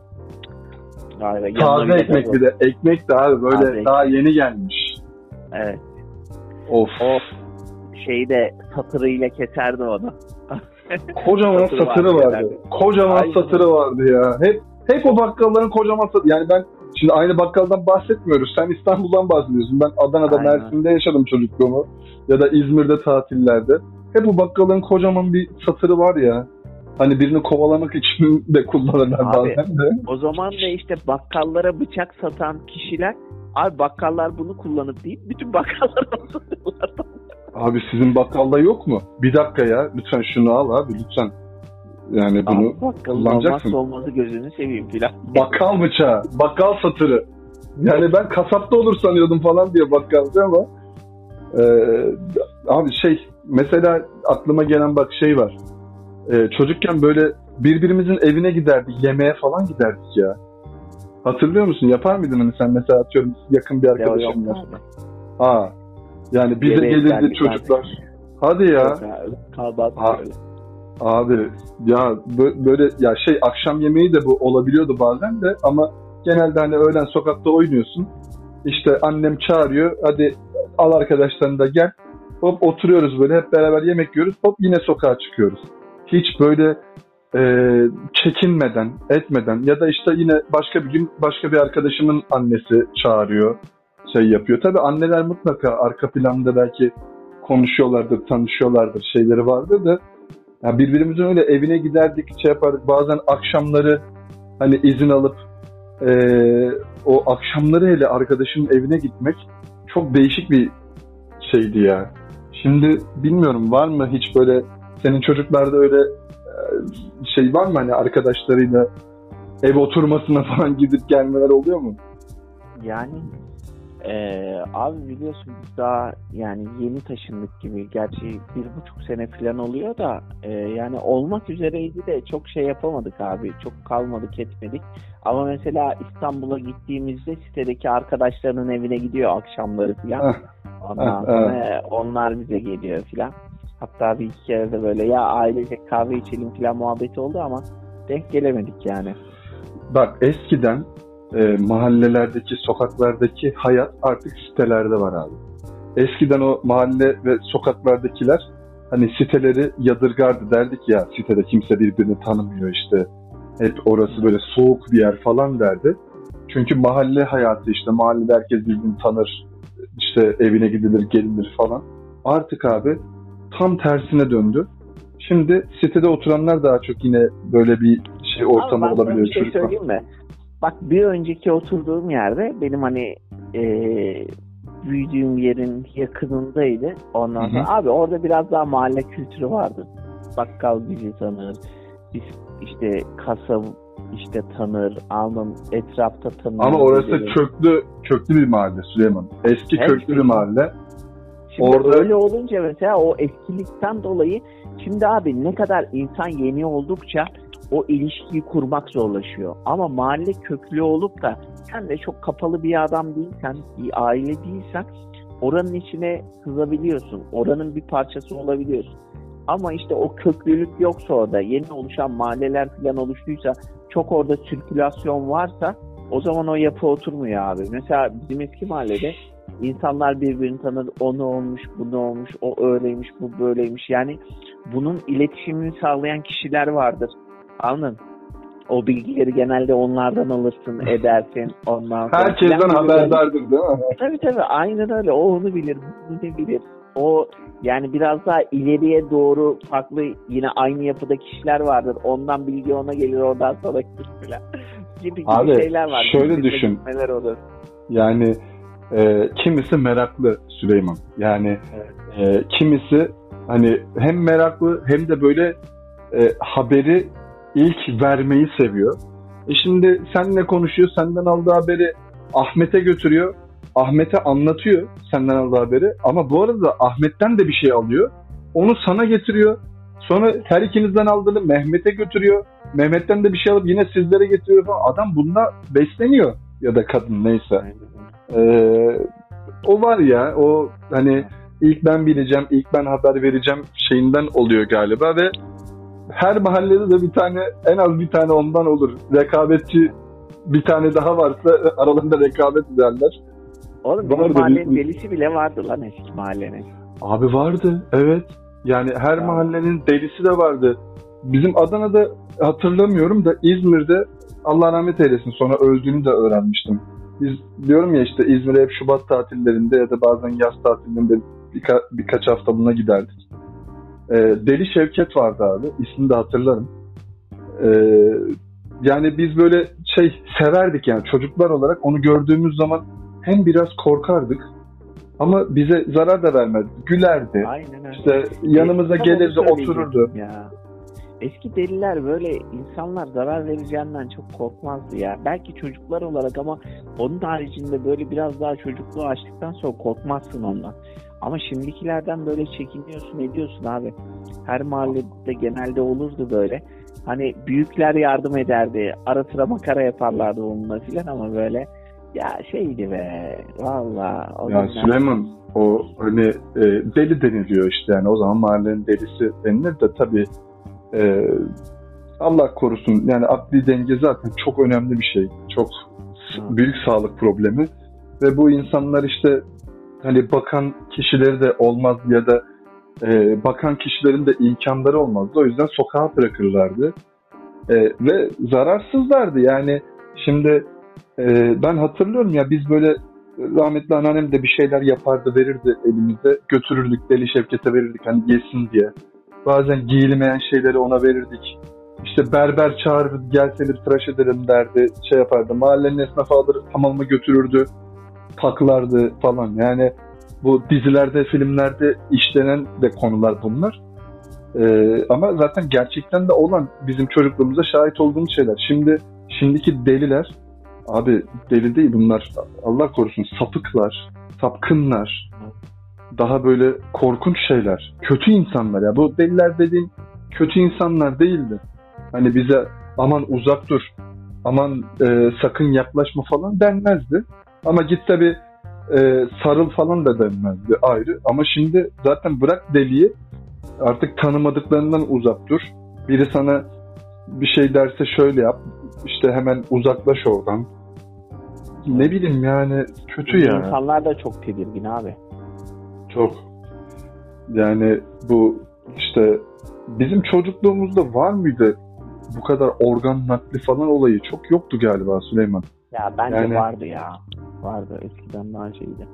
Galiba, Taze ekmek bir de. Ekmek de abi böyle Taze daha ekmek. yeni gelmiş. Evet. Of. Of. Şeyi de satırıyla keserdi onu. kocaman [LAUGHS] satırı, satırı vardı. vardı. Kocaman Aynen. satırı vardı ya. Hep hep o bakkalların kocaman satırı. Yani ben Şimdi aynı bakkaldan bahsetmiyoruz. Sen İstanbul'dan bahsediyorsun. Ben Adana'da, Aynen. Mersin'de yaşadım çocukluğumu. Ya da İzmir'de tatillerde. Hep bu bakkalın kocaman bir satırı var ya. Hani birini kovalamak için de kullanırlar abi, bazen de. O zaman da işte bakkallara bıçak satan kişiler abi bakkallar bunu kullanıp deyip bütün satıyorlar. [LAUGHS] Abi sizin bakkalda yok mu? Bir dakika ya lütfen şunu al abi lütfen. Yani bunu Abi, bakkal kullanacaksın. olmazsa gözünü seveyim filan. Bakkal bıçağı, bakkal satırı. Yani ben kasapta olur sanıyordum falan diye bakkalcı ama e, abi şey mesela aklıma gelen bak şey var. E, çocukken böyle birbirimizin evine giderdik, yemeğe falan giderdik ya. Hatırlıyor musun? Yapar mıydın hani sen mesela atıyorum yakın bir arkadaşın var. Ha. Yani bize gelirdi çocuklar. Hadi ya. Böyle. Abi ya böyle ya şey akşam yemeği de bu olabiliyordu bazen de ama genelde hani öğlen sokakta oynuyorsun. İşte annem çağırıyor hadi al arkadaşlarını da gel. Hop oturuyoruz böyle hep beraber yemek yiyoruz. Hop yine sokağa çıkıyoruz. Hiç böyle e, çekinmeden, etmeden ya da işte yine başka bir gün başka bir arkadaşımın annesi çağırıyor, şey yapıyor. Tabii anneler mutlaka arka planda belki konuşuyorlardır, tanışıyorlardır, şeyleri vardır da yani birbirimizin öyle evine giderdik, şey yapardık. Bazen akşamları hani izin alıp e, o akşamları hele arkadaşının evine gitmek çok değişik bir şeydi ya. Şimdi bilmiyorum var mı hiç böyle senin çocuklarda öyle e, şey var mı hani arkadaşlarıyla ev oturmasına [LAUGHS] falan gidip gelmeler oluyor mu? Yani ee, abi biliyorsun biz daha yani yeni taşındık gibi. Gerçi bir buçuk sene falan oluyor da e, yani olmak üzereydi de çok şey yapamadık abi. Çok kalmadık etmedik. Ama mesela İstanbul'a gittiğimizde sitedeki arkadaşlarının evine gidiyor akşamları falan. Ondan sonra onlar bize geliyor falan. Hatta bir iki kere de böyle ya ailecek kahve içelim falan muhabbeti oldu ama denk gelemedik yani. Bak eskiden e, mahallelerdeki, sokaklardaki hayat artık sitelerde var abi. Eskiden o mahalle ve sokaklardakiler hani siteleri yadırgardı derdik ya sitede kimse birbirini tanımıyor işte hep orası böyle soğuk bir yer falan derdi. Çünkü mahalle hayatı işte mahallede herkes birbirini tanır. İşte evine gidilir gelinir falan. Artık abi tam tersine döndü. Şimdi sitede oturanlar daha çok yine böyle bir şey ortamı Ama ben olabiliyor. bir şey söyleyeyim mi? Bak bir önceki oturduğum yerde benim hani eee büyüdüğüm yerin yakınındaydı. Ondan sonra abi orada biraz daha mahalle kültürü vardı. Bakkal bizi tanır. Biz işte kasap işte tanır. Alnın etrafta tanır. Ama orası birileri. köklü köklü bir mahalle Süleyman. Eski Evet, köklü bir mahalle. Şimdi Orada- öyle olunca mesela o eskilikten dolayı şimdi abi ne kadar insan yeni oldukça o ilişkiyi kurmak zorlaşıyor. Ama mahalle köklü olup da sen de çok kapalı bir adam değilsen, bir aile değilsen oranın içine sızabiliyorsun. Oranın bir parçası olabiliyorsun. Ama işte o köklülük yoksa orada yeni oluşan mahalleler falan oluştuysa çok orada sirkülasyon varsa o zaman o yapı oturmuyor abi. Mesela bizim eski mahallede İnsanlar birbirini tanır. O ne olmuş, bu ne olmuş, o öyleymiş, bu böyleymiş. Yani bunun iletişimini sağlayan kişiler vardır. Anladın? O bilgileri genelde onlardan alırsın, [LAUGHS] edersin. Ondan sonra Herkesten haberdardır değil mi? Tabii tabii aynen öyle. O onu bilir, bunu ne bilir. O yani biraz daha ileriye doğru farklı yine aynı yapıda kişiler vardır. Ondan bilgi ona gelir, oradan sonra falan. [LAUGHS] gibi gibi Abi, şeyler var. şöyle Birbirine düşün. gitmeler olur. Yani e, kimisi meraklı Süleyman. Yani e, kimisi hani hem meraklı hem de böyle e, haberi ilk vermeyi seviyor. E şimdi senle konuşuyor, senden aldığı haberi Ahmet'e götürüyor. Ahmet'e anlatıyor senden aldığı haberi. Ama bu arada Ahmet'ten de bir şey alıyor. Onu sana getiriyor. Sonra her ikinizden aldığını Mehmet'e götürüyor. Mehmet'ten de bir şey alıp yine sizlere getiriyor falan. Adam bununla besleniyor. Ya da kadın neyse. Ee, o var ya o hani ilk ben bileceğim, ilk ben haber vereceğim şeyinden oluyor galiba ve her mahallede de bir tane en az bir tane ondan olur. Rekabetçi bir tane daha varsa aralarında rekabet ederler. Oğlum Vardı, bizim mahallenin biz- delisi bile vardı lan eski mahallenin. Abi vardı evet. Yani her Ya. mahallenin delisi de vardı. Bizim Adana'da hatırlamıyorum da İzmir'de Allah rahmet eylesin sonra öldüğünü de öğrenmiştim. Biz diyorum ya işte İzmir'e hep Şubat tatillerinde ya da bazen yaz tatillerinde birka- birkaç haftalığına giderdik. Ee, Deli Şevket vardı abi. İsmini de hatırlarım. Ee, yani biz böyle şey severdik yani çocuklar olarak onu gördüğümüz zaman hem biraz korkardık ama bize zarar da vermezdi. Gülerdi. Aynen öyle. İşte yanımıza Tam gelirdi otururdu. Ya. Eski deliler böyle insanlar zarar vereceğinden çok korkmazdı ya. Belki çocuklar olarak ama onun haricinde böyle biraz daha çocukluğu açtıktan sonra korkmazsın ondan. Ama şimdikilerden böyle çekiniyorsun ediyorsun abi. Her mahallede genelde olurdu böyle. Hani büyükler yardım ederdi. Ara sıra makara yaparlardı onunla filan ama böyle ya şeydi be valla. Ya günler- Süleyman o hani e, deli deniliyor işte yani o zaman mahallenin delisi denilir de tabii e, Allah korusun yani akli denge zaten çok önemli bir şey. Çok Hı. büyük sağlık problemi ve bu insanlar işte hani bakan kişileri de olmaz ya da e, bakan kişilerin de imkanları olmazdı. O yüzden sokağa bırakırlardı. E, ve zararsızlardı yani şimdi e, ben hatırlıyorum ya biz böyle rahmetli anneannem de bir şeyler yapardı verirdi elimizde götürürdük deli Şevket'e verirdik hani yesin diye. Bazen giyilmeyen şeyleri ona verirdik. İşte berber çağırırdı gel seni tıraş edelim derdi şey yapardı. Mahallenin esnafı alır hamamına götürürdü taklardı falan yani bu dizilerde filmlerde işlenen de konular bunlar. Ee, ama zaten gerçekten de olan bizim çocukluğumuza şahit olduğumuz şeyler. Şimdi şimdiki deliler abi deli değil bunlar Allah korusun sapıklar, sapkınlar. Daha böyle korkunç şeyler. Kötü insanlar ya. Bu deliler dediğin kötü insanlar değildi. Hani bize aman uzak dur, aman e, sakın yaklaşma falan denmezdi. Ama git tabi e, sarıl falan da denmezdi ayrı. Ama şimdi zaten bırak deliyi artık tanımadıklarından uzak dur. Biri sana bir şey derse şöyle yap. İşte hemen uzaklaş oradan. Ne bileyim yani kötü ya. İnsanlar da çok tedirgin abi. Çok. Yani bu işte bizim çocukluğumuzda var mıydı bu kadar organ nakli falan olayı? Çok yoktu galiba Süleyman. Ya bence Yani- vardı ya. Vardı. Eskiden daha şeydi.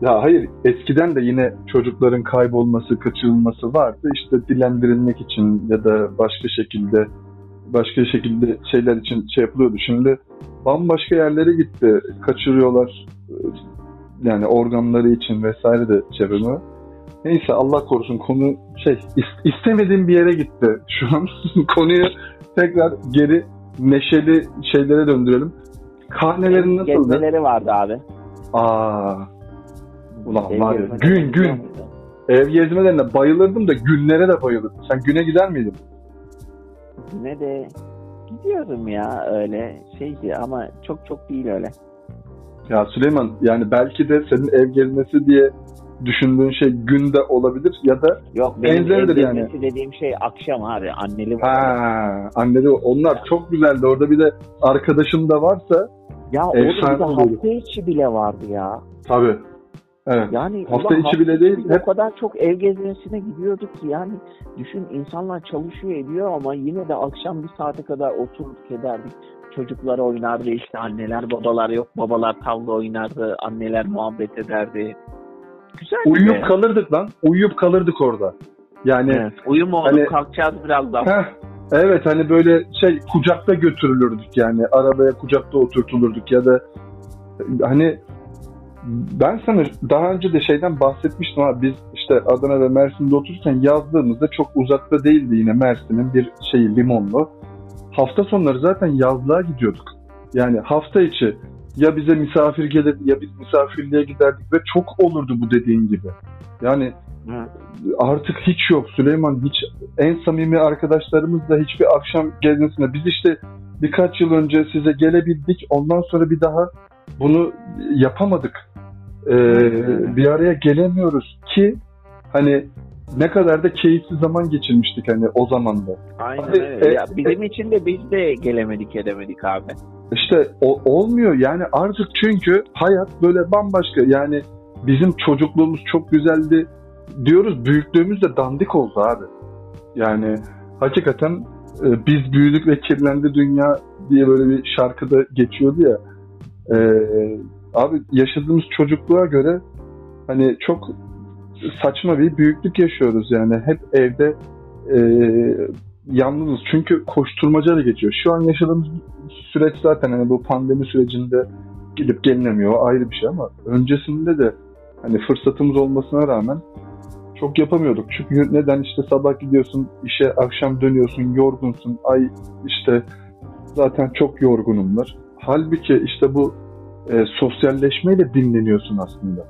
Ya hayır eskiden de yine çocukların kaybolması, kaçırılması vardı. İşte dilendirilmek için ya da başka şekilde başka şekilde şeyler için şey yapılıyordu. Şimdi bambaşka yerlere gitti. Kaçırıyorlar. Yani organları için vesaire de çevrimi. Neyse Allah korusun konu şey is- istemediğim bir yere gitti. Şu an [LAUGHS] konuyu tekrar geri neşeli şeylere döndürelim. Karnelerin nasıldı? Gezmeleri vardı abi. Aa, Ulan Ev var ya, gün, gün. muydun? Ev gezmelerine bayılırdım da günlere de bayılırdım. Sen güne gider miydin? Güne de gidiyordum ya öyle şeydi ama çok çok değil öyle. Ya Süleyman yani belki de senin ev gezmesi diye düşündüğün şey günde olabilir ya da Yok benim ev yani. dediğim şey akşam abi anneli var. ha anneli onlar çok güzeldi. Orada bir de arkadaşın da varsa Ya orada efsane oluyordu. hafta içi bile vardı ya. tabii. Evet. Yani Hafta içi bile değil, hep- O kadar çok ev gezmesine gidiyorduk ki yani düşün insanlar çalışıyor ediyor ama yine de akşam bir saate kadar oturup ederdik. Çocuklar oynardı işte anneler babalar yok babalar tavla oynardı anneler muhabbet ederdi. Güzel Uyuyup kalırdık lan. Uyuyup kalırdık orada. Yani Evet. Uyuma oğlum Hani- kalkacağız birazdan. Heh, evet hani böyle şey kucakta götürülürdük yani arabaya kucakta oturtulurduk ya da hani ben sana daha önce de şeyden bahsetmiştim abi biz işte Adana ve Mersin'de otururken yazdığımızda çok uzakta değildi yine Mersin'in bir şeyi limonlu. Hafta sonları zaten yazlığa gidiyorduk. Yani hafta içi ya bize misafir gelir ya biz misafirliğe giderdik ve çok olurdu bu dediğin gibi. Yani Artık hiç yok Süleyman hiç en samimi arkadaşlarımızla hiçbir akşam gezmesine biz işte birkaç yıl önce size gelebildik ondan sonra bir daha bunu yapamadık Ee, bir araya gelemiyoruz ki hani ne kadar da keyifli zaman geçirmiştik hani o zaman da. Aynen Abi, öyle. e- ya bizim için de biz de gelemedik edemedik abi. İşte o, olmuyor yani artık çünkü hayat böyle bambaşka yani bizim çocukluğumuz çok güzeldi diyoruz büyüklüğümüz de dandik oldu abi. Yani hakikaten e, biz büyüdük ve kirlendi dünya diye böyle bir şarkıda geçiyordu ya. E, abi yaşadığımız çocukluğa göre hani çok saçma bir büyüklük yaşıyoruz yani hep evde e, yalnızız çünkü koşturmaca da geçiyor. Şu an yaşadığımız süreç zaten hani bu pandemi sürecinde gidip gelinemiyor ayrı bir şey ama öncesinde de hani fırsatımız olmasına rağmen çok yapamıyorduk. Çünkü neden işte sabah gidiyorsun işe akşam dönüyorsun yorgunsun ay işte zaten çok yorgunumlar. Halbuki işte bu e, sosyalleşmeyle dinleniyorsun aslında.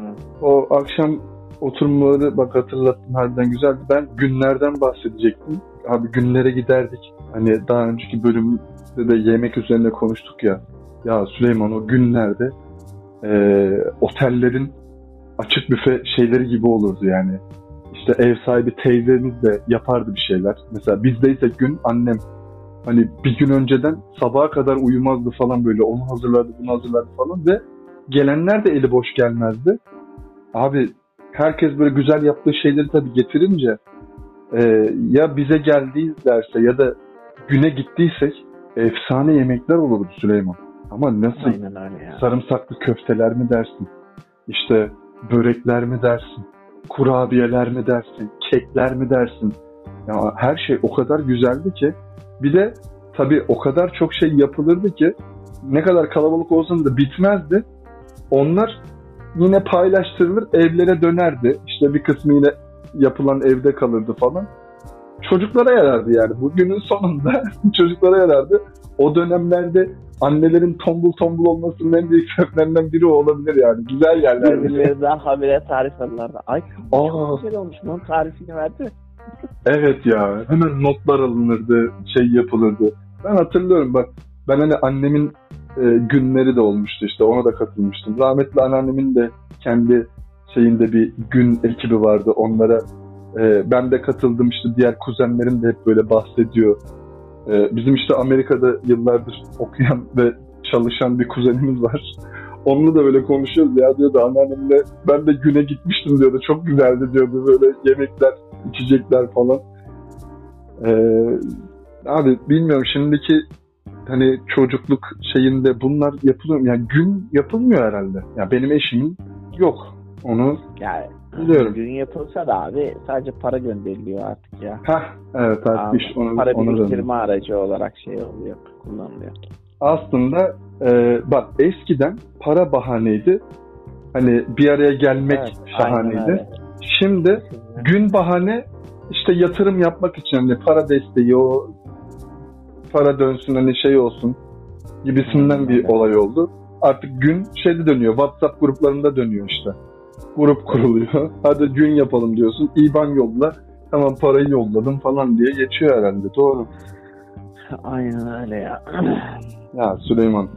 Evet. O akşam oturmaları bak hatırlattın harbiden güzeldi. Ben günlerden bahsedecektim. Abi günlere giderdik. Hani daha önceki bölümde de yemek üzerine konuştuk ya. Ya Süleyman o günlerde e, otellerin açık büfe şeyleri gibi olurdu yani. İşte ev sahibi teyzemiz de yapardı bir şeyler. Mesela bizdeyse gün annem hani bir gün önceden sabaha kadar uyumazdı falan böyle. Onu hazırlardı, bunu hazırlardı falan ve gelenler de eli boş gelmezdi. Abi herkes böyle güzel yaptığı şeyleri tabii getirince e, ya bize geldiyse ya da güne gittiysek efsane yemekler olurdu Süleyman. Ama nasıl Aynen öyle ya. sarımsaklı köfteler mi dersin? İşte börekler mi dersin? Kurabiyeler mi dersin? Kekler mi dersin? Ya her şey o kadar güzeldi ki bir de tabii o kadar çok şey yapılırdı ki ne kadar kalabalık olsa da bitmezdi. Onlar yine paylaştırılır, evlere dönerdi. İşte bir kısmı yine yapılan evde kalırdı falan. Çocuklara yarardı yani. Bugünün sonunda [LAUGHS] çocuklara yarardı. O dönemlerde annelerin tombul tombul olmasının en büyük sebeplerinden biri o olabilir yani. Güzel yerler. Birbirlerinden habire tarif alırlardı. Ay Aa. çok güzel olmuş. Bunun tarifini verdi. Evet ya. Hemen notlar alınırdı, şey yapılırdı. Ben hatırlıyorum bak. Ben hani annemin e, günleri de olmuştu işte. Ona da katılmıştım. Rahmetli anneannemin de kendi şeyinde bir gün ekibi vardı. Onlara e, ben de katıldım işte diğer kuzenlerim de hep böyle bahsediyor. E, bizim işte Amerika'da yıllardır okuyan ve çalışan bir kuzenimiz var. Onunla da böyle konuşuyoruz ya diyordu anneannemle ben de güne gitmiştim diyordu. Çok güzeldi diyordu böyle yemekler, içecekler falan. Ee, abi bilmiyorum şimdiki hani çocukluk şeyinde bunlar yapılıyor. Yani gün yapılmıyor herhalde. Yani benim eşimin yok. Onu Yani biliyorum. gün yapılsa da abi sadece para gönderiliyor artık ya. Heh, evet artık Abi, iş onu, para döndü. biriktirme aracı olarak şey oluyor, kullanılıyor. Aslında e, bak eskiden para bahaneydi. Hani bir araya gelmek Evet, şahaneydi. Şimdi gün bahane işte yatırım yapmak için hani para desteği o para dönsün hani şey olsun gibisinden bir olay oldu. Artık gün şeyde dönüyor. WhatsApp gruplarında dönüyor işte. Grup kuruluyor. [LAUGHS] Hadi gün yapalım diyorsun. İban yolla. Tamam parayı yolladım falan diye geçiyor herhalde. Doğru. Aynen öyle ya. [CLEARS THROAT] Ya Süleyman,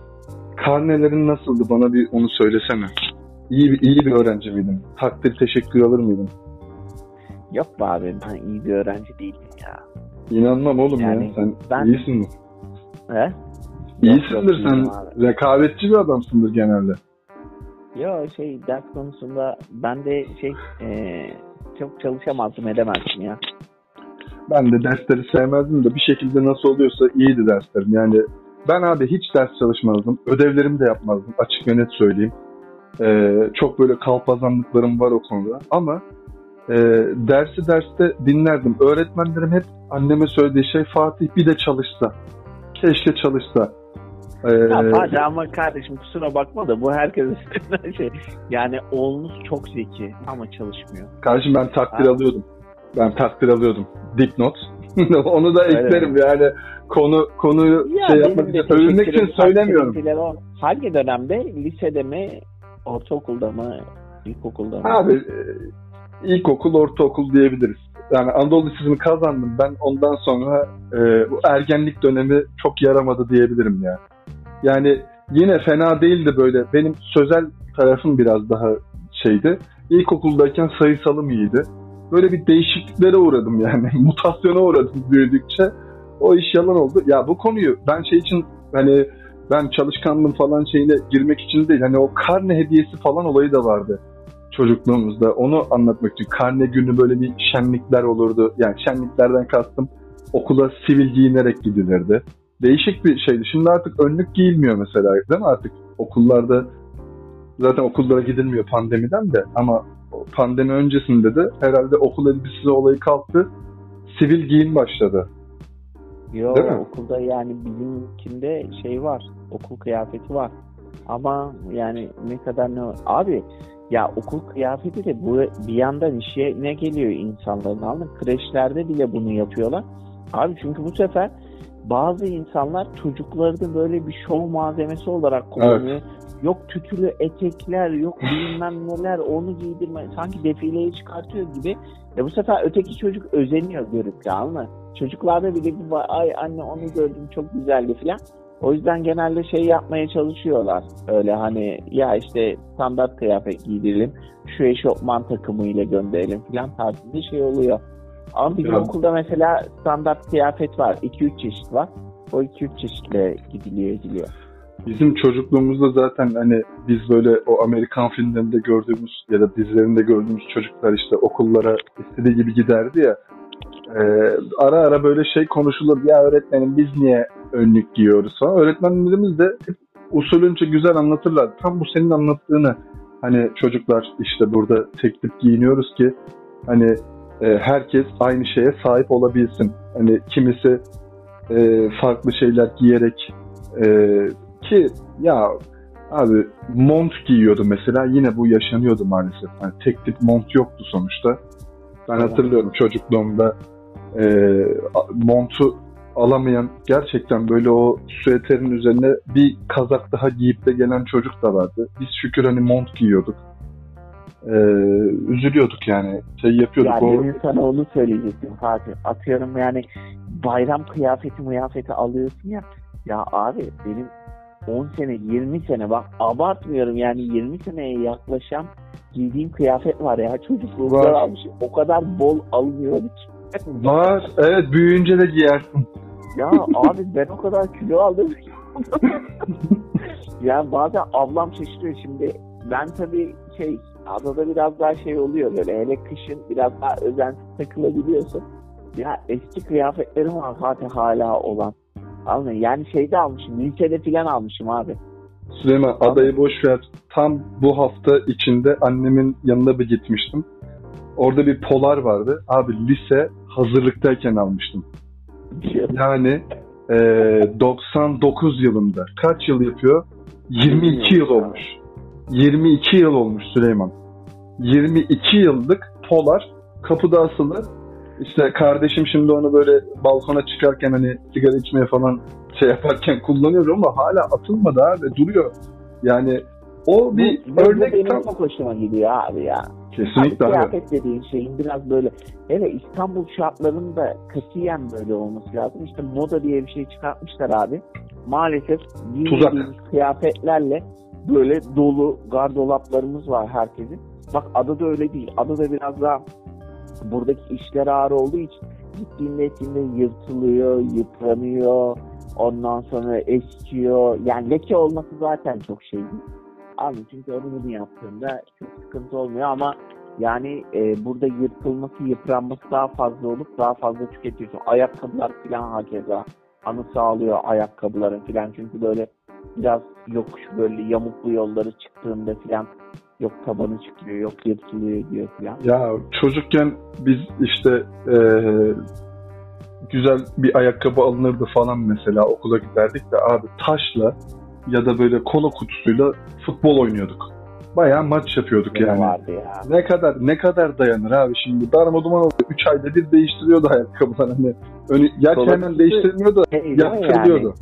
karnelerin nasıldı? Bana bir onu söylesene. İyi bir, iyi bir öğrenci miydin? Takdir, teşekkür alır mıydın? Yok be abi ben iyi bir öğrenci değilim ya. İnanmam oğlum Yani ya. Sen ben- iyisin mi? He? İyisindir yok, sen. abi. Rekabetçi bir adamsındır genelde. Yo şey ders konusunda ben de şey eee, çok çalışamazdım edemezdim ya. Ben de dersleri sevmezdim de bir şekilde nasıl oluyorsa iyiydi derslerim. Yani ben abi hiç ders çalışmazdım. Ödevlerimi de yapmazdım. Açık ve net söyleyeyim. Ee, çok böyle kalpazanlıklarım var o konuda. Ama e, dersi derste dinlerdim. Öğretmenlerim hep anneme söylediği şey Fatih bir de çalışsa. Keşke çalışsa. Ee, Ya hadi ama kardeşim kusura bakma da bu herkesin istediği şey. Yani oğlunuz çok zeki ama çalışmıyor. Kardeşim ben takdir Ha. alıyordum. Ben takdir alıyordum. Dipnot. [LAUGHS] Onu da eklerim yani konu konuyu Ya şey yapmak için övünmek için söylemiyorum. Hangi dönemde? Lisede mi? Ortaokulda mı? İlkokulda mı? Abi e, ilkokul, ortaokul diyebiliriz. Yani Anadolu Lisesi'ni kazandım. Ben ondan sonra e, bu ergenlik dönemi çok yaramadı diyebilirim ya. Yani yine fena değildi böyle. Benim sözel tarafım biraz daha şeydi. İlkokuldayken sayısalım iyiydi. Böyle bir değişikliklere uğradım yani. [LAUGHS] Mutasyona uğradım büyüdükçe. O iş yalan oldu. Ya bu konuyu ben şey için hani ben çalışkanlığım falan şeyine girmek için değil. Hani o karne hediyesi falan olayı da vardı çocukluğumuzda. Onu anlatmak için. Karne günü böyle bir şenlikler olurdu. Yani şenliklerden kastım okula sivil giyinerek gidilirdi. Değişik bir şeydi. Şimdi artık önlük giyilmiyor mesela değil mi artık? Okullarda zaten okullara gidilmiyor pandemiden de ama pandemi öncesinde de herhalde okul elbisesi olayı kalktı. Sivil giyim başladı. Yo Değil mi? okulda yani bizimkinde şey var. Okul kıyafeti var. Ama yani ne kadar ne Abi ya okul kıyafeti de bu bir yandan işe ne geliyor insanların mı? Kreşlerde bile bunu yapıyorlar. Abi çünkü bu sefer bazı insanlar çocuklarını böyle bir şov malzemesi olarak kullanıyor. Yok tütülü etekler, yok [LAUGHS] bilmem neler, onu giydirme. Sanki defileye çıkartıyor gibi. E bu sefer öteki çocuk özeniyor görüp ya anladın mı? Çocuklarda bile bir ay anne onu gördüm çok güzeldi falan. O yüzden genelde şey yapmaya çalışıyorlar. Öyle hani ya işte standart kıyafet giydirelim, şu eşofman takımıyla gönderelim falan tarzında şey oluyor. Ama bizim Ya- okulda mesela standart kıyafet var. 2-3 çeşit var. O 2-3 çeşitle gidiliyor ediliyor. Bizim çocukluğumuzda zaten hani biz böyle o Amerikan filmlerinde gördüğümüz ya da dizilerinde gördüğümüz çocuklar işte okullara istediği gibi giderdi ya. Ee, ara ara böyle şey konuşulur. Ya öğretmenim biz niye önlük giyiyoruz falan. Öğretmenlerimiz de hep usulünce güzel anlatırlar. Tam bu senin anlattığını hani çocuklar işte burada tek tip giyiniyoruz ki hani e, herkes aynı şeye sahip olabilsin. Hani kimisi e, farklı şeyler giyerek e, ki ya abi mont giyiyordu mesela yine bu yaşanıyordu maalesef. Yani tek tip mont yoktu sonuçta. Ben hatırlıyorum çocukluğumda e, montu alamayan gerçekten böyle o süeterin üzerine bir kazak daha giyip de gelen çocuk da vardı. Biz şükür hani mont giyiyorduk. E, üzülüyorduk yani. Şey yapıyorduk. Ya o, sana onu söyleyecektim Fatih. Atıyorum yani bayram kıyafeti mıyafeti alıyorsun ya. Ya abi benim 10 sene 20 sene bak abartmıyorum yani 20 seneye yaklaşan giydiğim kıyafet var ya çocukluğumda Var. almışım. O kadar bol almıyordu ki. var. Evet büyüyünce de giyersin. Ya abi ben o kadar kilo aldım. [LAUGHS] yani bazen ablam şaşırıyor şimdi. Ben tabii şey adada biraz daha şey oluyor böyle hele kışın biraz daha özensiz takılabiliyorsun. Ya eski kıyafetlerim var zaten hala olan. Almıyor. Yani şeyde almışım. Lisede filan almışım abi. Süleyman adayı boş ver. Tam bu hafta içinde annemin yanına bir gitmiştim. Orada bir polar vardı. Abi lise hazırlıktayken almıştım. Yani e, 99 yılında. Kaç yıl yapıyor? 22 yıl olmuş. 22 yıl olmuş Süleyman. 22 yıllık polar kapıda asılı. İşte kardeşim şimdi onu böyle balkona çıkarken hani sigara içmeye falan şey yaparken kullanıyor ama hala atılmadı abi duruyor. Yani o bir bu, örnek benim tam... çok hoşuma gidiyor abi ya. Kesinlikle abi. Kıyafet dediğin şeyin biraz böyle hele İstanbul şartlarında katiyen böyle olması lazım. İşte moda diye bir şey çıkartmışlar abi. Maalesef giymediğimiz kıyafetlerle böyle dolu gardolaplarımız var herkesin. Bak adada öyle değil. Adada biraz daha buradaki işler ağır olduğu için gittiğinde ettiğinde yırtılıyor, yıpranıyor. Ondan sonra eskiyor. Yani leke olması zaten çok şey değil. Abi çünkü onu bunu yaptığında çok sıkıntı olmuyor ama yani e, burada yırtılması, yıpranması daha fazla olup daha fazla tüketiyorsun. Ayakkabılar falan hakeza anı sağlıyor ayakkabıların falan çünkü böyle biraz yokuş böyle yamuklu yolları çıktığında falan yok tabanı çıkıyor, yok yırtılıyor diyor falan. Ya çocukken biz işte e, güzel bir ayakkabı alınırdı falan mesela okula giderdik de abi taşla ya da böyle kola kutusuyla futbol oynuyorduk. Bayağı maç yapıyorduk Ne yani. vardı ya. Ne kadar ne kadar dayanır abi şimdi darma duman oluyor. 3 ayda bir değiştiriyordu [LAUGHS] ayakkabılar hani. Önü, Kola hemen değiştirmiyordu. Şey, Yaptırılıyordu.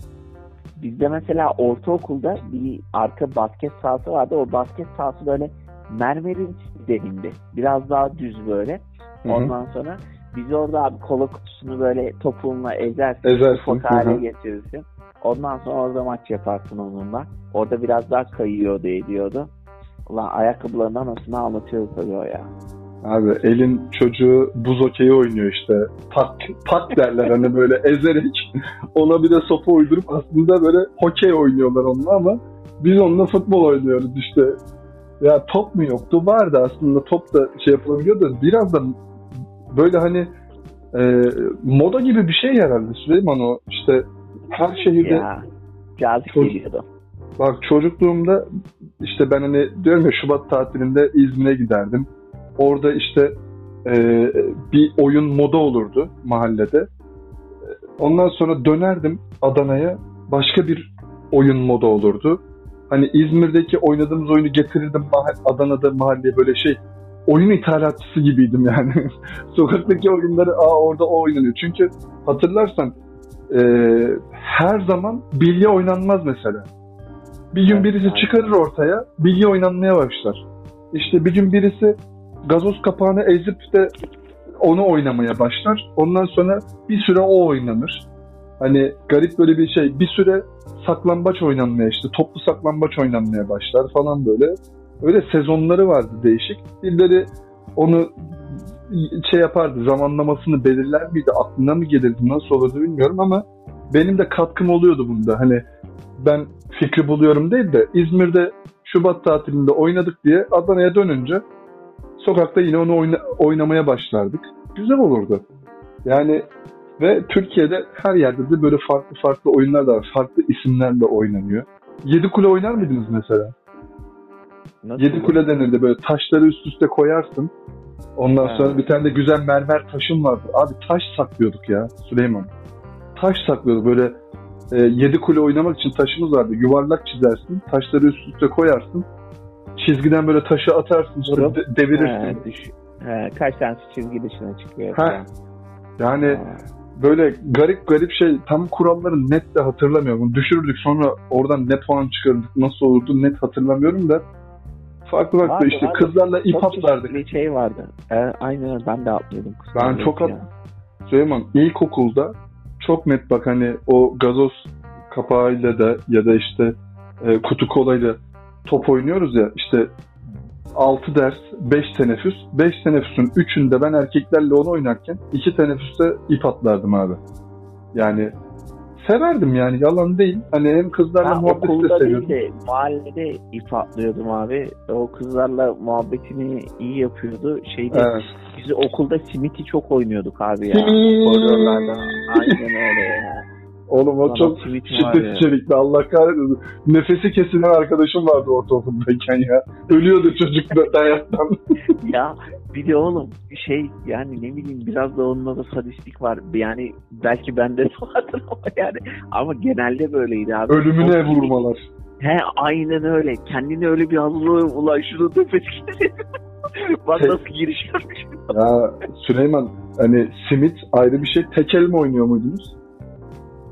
Bizde mesela ortaokulda bir arka basket sahası vardı. O basket sahası böyle mermerin zeminde. Biraz daha düz böyle. Ondan sonra biz orada abi kola kutusunu böyle topuğunla ezersin. Ezersin, Ufak hale getirirsin. Ondan sonra orada maç yaparsın onunla. Orada biraz daha kayıyordu ediyordu. Ulan ayakkabıların anasını ağlatıyor tabii o ya. Abi elin çocuğu buz okeyi oynuyor işte. Pak, pak derler hani böyle [LAUGHS] ezerek. Ona bir de sopa uydurup aslında böyle hokey oynuyorlar onunla ama biz onunla futbol oynuyoruz işte. Ya top mu yoktu? Vardı aslında top da şey yapılabiliyordu. Biraz da böyle hani e, moda gibi bir şey herhalde Süleyman o. işte her şehirde Ya cazip Çocuk- geliyordu. Bak çocukluğumda işte ben hani diyorum ya Şubat tatilinde İzmir'e giderdim. Orada işte e, bir oyun moda olurdu mahallede. Ondan sonra dönerdim Adana'ya başka bir oyun moda olurdu. Hani İzmir'deki oynadığımız oyunu getirirdim Adana'da mahalleye böyle şey oyun ithalatçısı gibiydim yani. [LAUGHS] Sokaktaki oyunları aa orada o oynanıyor. Çünkü hatırlarsan e, her zaman bilye oynanmaz mesela. Bir gün birisi çıkarır ortaya, bilye oynanmaya başlar. İşte bir gün birisi gazoz kapağını ezip de onu oynamaya başlar. Ondan sonra bir süre o oynanır. Hani garip böyle bir şey. Bir süre saklambaç oynanmaya işte toplu saklambaç oynanmaya başlar falan böyle. Öyle sezonları vardı değişik. Birileri onu şey yapardı zamanlamasını belirler miydi aklına mı gelirdi nasıl olurdu bilmiyorum ama benim de katkım oluyordu bunda. Hani ben fikri buluyorum değil de İzmir'de Şubat tatilinde oynadık diye Adana'ya dönünce sokakta yine onu oyna- oynamaya başlardık. Güzel olurdu. Yani ve Türkiye'de her yerde de böyle farklı farklı oyunlar da var. Farklı isimlerle oynanıyor. Yedi kule oynar mıydınız mesela? Nasıl Yedi bu? kule denirdi böyle taşları üst üste koyarsın. Ondan Ha. sonra bir tane de güzel mermer taşım vardı. Abi taş saklıyorduk ya Süleyman. Taş saklıyorduk böyle e, yedi kule oynamak için taşımız vardı. Yuvarlak çizersin, taşları üst üste koyarsın. Çizgiden böyle taşı atarsın, işte Vurup, de- devirirsin. He, düş. He, kaç tane çizgi dışına çıkıyor. Falan. Yani Ha. böyle garip garip şey tam kuralları net de hatırlamıyorum. Düşürürdük sonra oradan ne puan çıkarırdık nasıl olurdu net hatırlamıyorum da farklı farklı Vardı, işte vardı. kızlarla ip atlardık. çeşitli şey vardı. E, aynen ben de atlıyordum. Ben çok at- Süleyman ilkokulda çok net bak hani o gazoz kapağıyla da ya da işte e, kutu kolayla top oynuyoruz ya işte 6 ders 5 teneffüs 5 teneffüsün 3'ünde ben erkeklerle onu oynarken 2 teneffüste ip atlardım abi. Yani severdim yani yalan değil. Hani hem kızlarla Ben muhabbeti de okulda değil seviyordum. de mahallede ip atlıyordum abi. O kızlarla muhabbetini iyi yapıyordu. Şeyde Evet. biz okulda simiti çok oynuyorduk abi ya. Koridorlarda. Aynen öyle ya. Oğlum o Lan çok şiddet içerikli. Allah kahretsin. Nefesi kesilen arkadaşım vardı ortaokuldayken ya. Ölüyordu çocuk da [LAUGHS] dayaktan. ya bir de oğlum şey yani ne bileyim biraz da onunla da sadistlik var. Yani belki bende de vardır [LAUGHS] ama yani ama genelde böyleydi abi. Ölümüne O- vurmalar. He aynen öyle. Kendini öyle bir hazırlıyor. Ulan şunu nefes keselim. [LAUGHS] Bak nasıl girişiyormuş. Ya Süleyman hani simit ayrı bir şey. Tek elma oynuyor muydunuz?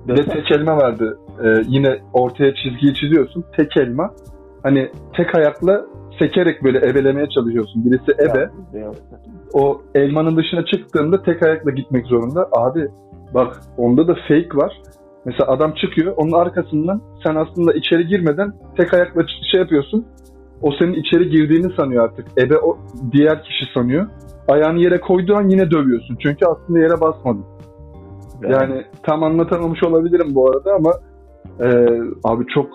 De tek elma vardı. Ee, yine ortaya çizgiyi çiziyorsun. Tek elma. Hani tek ayakla sekerek böyle ebelemeye çalışıyorsun. Birisi ebe. O elmanın dışına çıktığında tek ayakla gitmek zorunda. Abi bak onda da fake var. Mesela adam çıkıyor onun arkasından sen aslında içeri girmeden tek ayakla şey yapıyorsun. O senin içeri girdiğini sanıyor artık. Ebe o diğer kişi sanıyor. Ayağını yere koyduğu an yine dövüyorsun. Çünkü aslında yere basmadın. Yani tam anlatamamış olabilirim bu arada ama e, abi çok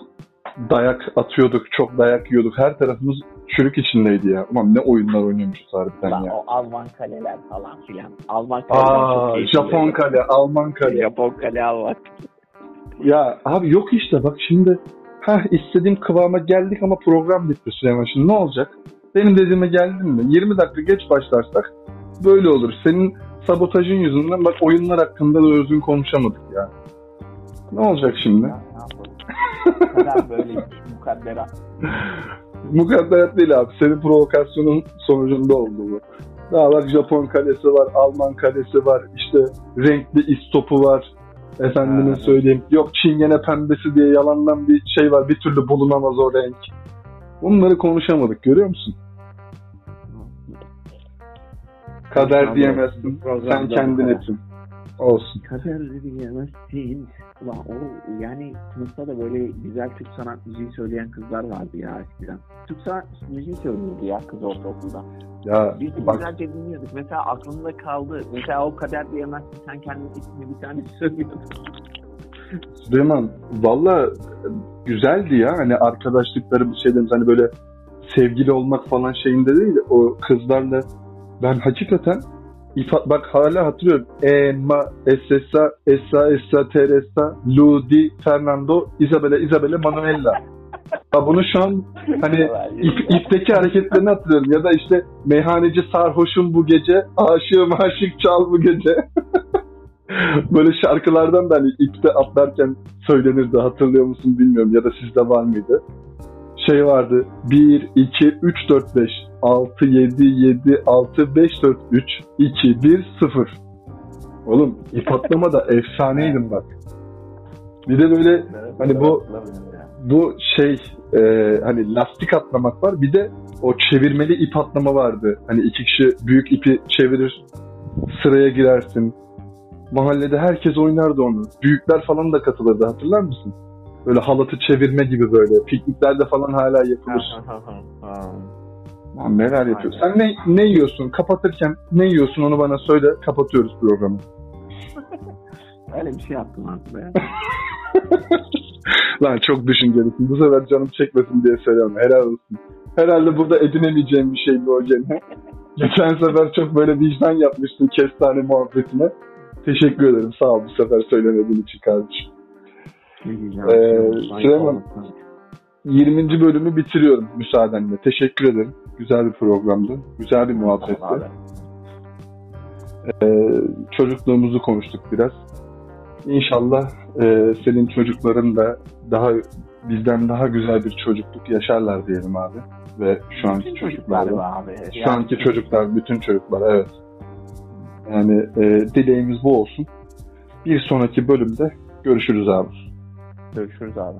dayak atıyorduk, çok dayak yiyorduk. Her tarafımız çürük içindeydi ya. Ulan ne oyunlar oynuyormuşuz harbiden ya. o Alman kaleler falan filan. Alman kaleler Aa, çok. Japon kale, Alman kale. Japon kale Alman. Ya abi yok işte bak şimdi ha istediğim kıvama geldik ama program bitti Süleyman. Şimdi ne olacak? Benim dediğime geldin mi? 20 dakika geç başlarsak böyle olur. Senin sabotajın yüzünden bak oyunlar hakkında da özgün konuşamadık ya. Ne olacak şimdi? Ya, ne yapalım? Böyle mukadderat. Mukadderat değil abi. Senin provokasyonun sonucunda oldu bu. Daha bak Japon kalesi var, Alman kalesi var, işte renkli istopu var. Efendime Ha. söyleyeyim. Yok çingene pembesi diye yalandan bir şey var. Bir türlü bulunamaz o renk. Bunları konuşamadık görüyor musun? Kader diyemezsin. Sen kendin etsin. Olsun. Kader diyemezsin. Ulan o yani sınıfta da böyle güzel Türk sanat müziği söyleyen kızlar vardı ya eskiden. Türk sanat müziği söylüyordu ya kız ortaokulda. Ya Biz de bak güzelce dinliyorduk. Mesela aklımda kaldı. Mesela o kader diyemezsin sen kendin ismini bir tane [LAUGHS] söylüyordun. Süleyman valla güzeldi ya. Hani arkadaşlıkları bir şeylerimiz hani böyle sevgili olmak falan şeyinde değil. de O kızlarla ben hakikaten ifa- bak hala hatırlıyorum. Emma, Esesa, Esa, Esa, Teresa, Ludi, Fernando, Isabella, Isabella, Manuela. Ha bunu şu an hani [LAUGHS] ip, ipteki hareketlerini hatırlıyorum. Ya da işte meyhaneci sarhoşum bu gece, aşığım aşık çal bu gece. [LAUGHS] Böyle şarkılardan da hani ipte atlarken söylenirdi hatırlıyor musun bilmiyorum ya da sizde var mıydı? Şey vardı 1, 2, 3, 4, 5, 6, 7, 7, 6, 5, 4, 3, 2, 1, 0. Oğlum ip atlama da efsaneydim bak. Bir de böyle Hani bu- bu şey e, hani lastik atlamak var bir de o çevirmeli ip atlama vardı. Hani iki kişi büyük ipi çevirir sıraya girersin. Mahallede herkes oynardı onu. Büyükler falan da katılırdı hatırlar mısın? Böyle halatı çevirme gibi böyle. Pikniklerde falan hala yapılır. Neler yapıyorsun? Sen ne, ne yiyorsun? Kapatırken ne yiyorsun onu bana söyle. Kapatıyoruz programı. [LAUGHS] Öyle bir şey yaptım aslında [LAUGHS] ya. Lan çok düşüncelisin. Bu sefer canım çekmesin diye söylüyorum. Helal olsun. Herhalde burada edinemeyeceğim bir şeydi o gene. [LAUGHS] Geçen sefer çok böyle vicdan yapmıştın kestane muhabbetine. Teşekkür ederim. Sağ ol bu sefer söylemediğin için kardeşim. Ee, Süleyman. Olmasın. 20. bölümü bitiriyorum müsaadenle. Teşekkür ederim. Güzel bir programdı. Güzel bir muhabbetti. Tamam. Ee, çocukluğumuzu konuştuk biraz. İnşallah e, senin çocukların da daha bizden daha güzel bir çocukluk yaşarlar diyelim abi. Ve şu anki Bütün çocuklar çocuklar abi. Şu anki çocuklar, bütün çocuklar evet. Yani e, dileğimiz bu olsun. Bir sonraki bölümde görüşürüz abi. Görüşürüz abi.